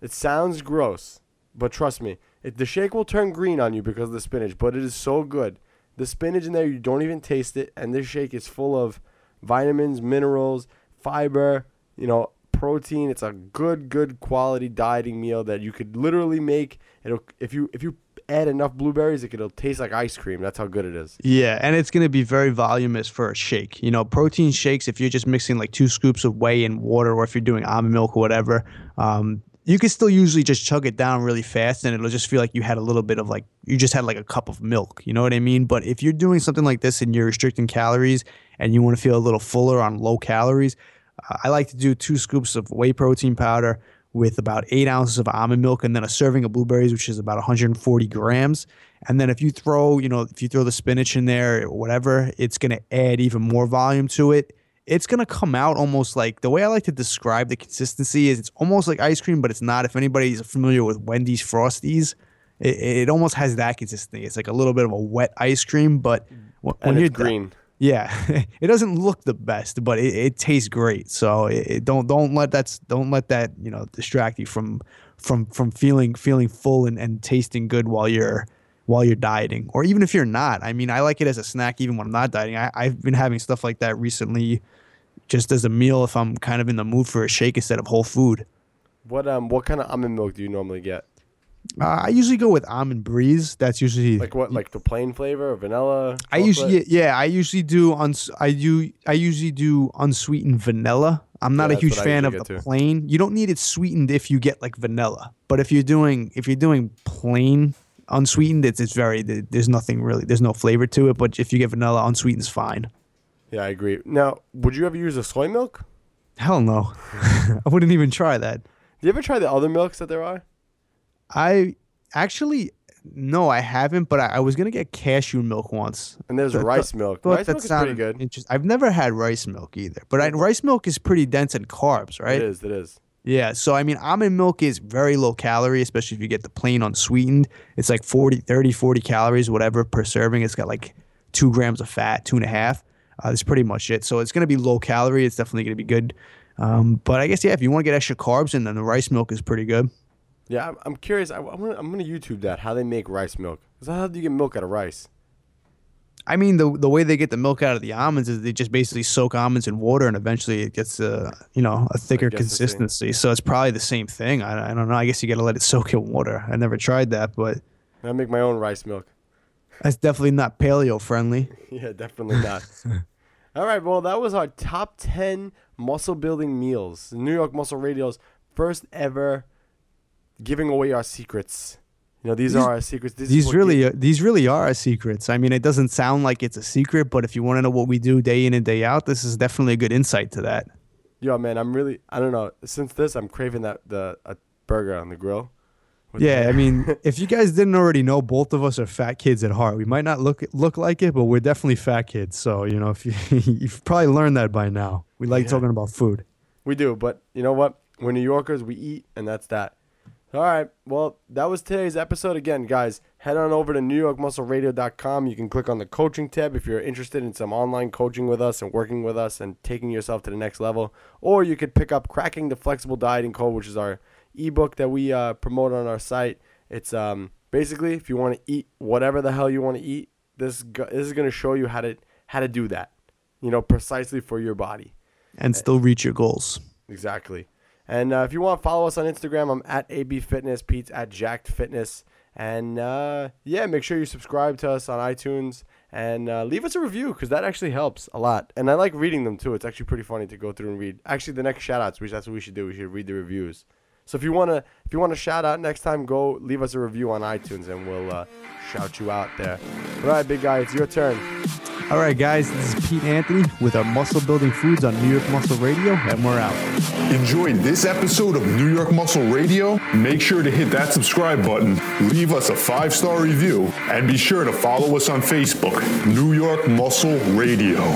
It sounds gross, but trust me, it, the shake will turn green on you because of the spinach, but it is so good. The spinach in there, you don't even taste it, and this shake is full of vitamins, minerals, fiber, you know, protein. It's a good, good quality dieting meal that you could literally make. It'll if you if you add enough blueberries, it could taste like ice cream. That's how good it is. Yeah, and it's going to be very voluminous for a shake. You know, protein shakes, if you're just mixing like two scoops of whey and water, or if you're doing almond milk or whatever, um, you can still usually just chug it down really fast and it'll just feel like you had a little bit of like, you just had like a cup of milk. You know what I mean? But if you're doing something like this and you're restricting calories and you want to feel a little fuller on low calories, I like to do two scoops of whey protein powder with about eight ounces of almond milk and then a serving of blueberries, which is about 140 grams. And then if you throw, you know, if you throw the spinach in there or whatever, it's going to add even more volume to it. It's going to come out almost like the way I like to describe the consistency is it's almost like ice cream, but it's not. If anybody's familiar with Wendy's Frosties, it, it almost has that consistency. It's like a little bit of a wet ice cream, but mm. when, when it's you're green. Yeah, [LAUGHS] it doesn't look the best, but it, it tastes great. So it, it- don't don't let that don't let that you know distract you from from from feeling feeling full and, and tasting good while you're while you're dieting, or even if you're not. I mean, I like it as a snack even when I'm not dieting. I, I've been having stuff like that recently, just as a meal if I'm kind of in the mood for a shake instead of whole food. What um what kind of almond milk do you normally get? Uh, I usually go with almond breeze. That's usually Like what? Like the plain flavor or vanilla? I usually yeah, I usually do uns I do I usually do unsweetened vanilla. I'm not Yeah, a huge fan of the too. plain. You don't need it sweetened if you get like vanilla. But if you're doing if you're doing plain unsweetened, it's it's very there's nothing really there's no flavor to it. But if you get vanilla, unsweetened is fine. Yeah, I agree. Now, would you ever use a soy milk? Hell no, [LAUGHS] I wouldn't even try that. Do you ever try the other milks that there are? I actually no, I haven't. But I, I was gonna get cashew milk once. And there's Th- rice milk. Rice that milk is pretty good. Interesting. I've never had rice milk either, but I, rice milk is pretty dense in carbs, right? It is. It is. Yeah, so I mean, almond milk is very low calorie, especially if you get the plain unsweetened. It's like 40, 30, 40 calories, whatever, per serving. It's got like two grams of fat, two and a half. Uh, that's pretty much it. So it's going to be low calorie. It's definitely going to be good. Um, but I guess, yeah, if you want to get extra carbs in, then the rice milk is pretty good. Yeah, I'm, I'm curious. I, I'm gonna I'm gonna YouTube that how they make rice milk. how do you get milk out of rice? I mean, the the way they get the milk out of the almonds is they just basically soak almonds in water, and eventually it gets a you know a thicker guess the same. consistency. So it's probably the same thing. I, I don't know. I guess you got to let it soak in water. I never tried that, but I make my own rice milk. that's definitely not paleo friendly. [LAUGHS] yeah, definitely not. [LAUGHS] All right, well, that was our top 10 muscle building meals. New York Muscle Radio's first ever giving away our secrets. You know, these, These- are our secrets. This these really uh, these really are our secrets. I mean, it doesn't sound like it's a secret, but if you want to know what we do day in and day out, this is definitely a good insight to that. Yo, man, I'm really. I don't know. Since this, I'm craving that the a burger on the grill. Yeah, I mean, [LAUGHS] if you guys didn't already know, both of us are fat kids at heart. We might not look look like it, but we're definitely fat kids. So you know, if you [LAUGHS] you've probably learned that by now. We like Yeah. talking about food. We do, but you know what? We're New Yorkers. We eat, and that's that. All right. Well, that was today's episode. Again, guys, head on over to NewYorkMuscleRadio.com. You can click on the coaching tab if you're interested in some online coaching with us and working with us and taking yourself to the next level. Or you could pick up Cracking the Flexible Dieting Code, which is our ebook that we uh, promote on our site. It's um, basically if you want to eat whatever the hell you want to eat, this gu- this is going to show you how to how to do that. You know, precisely for your body. And still reach your goals. Exactly. And uh, if you want to follow us on Instagram, I'm at AB Fitness, Pete's at Jacked Fitness. And uh, yeah, make sure you subscribe to us on iTunes and uh, leave us a review because that actually helps a lot. And I like reading them too. It's actually pretty funny to go through and read. Actually, the next shout outs, which that's what we should do. We should read the reviews. So if you wanna if you wanna shout out next time, go leave us a review on iTunes and we'll uh, shout you out there. All right, big guy, it's your turn. All right, guys, this is Pete Anthony with our Muscle Building Foods on New York Muscle Radio, and we're out. Enjoyed this episode of New York Muscle Radio? Make sure to hit that subscribe button, leave us a five star review, and be sure to follow us on Facebook, New York Muscle Radio.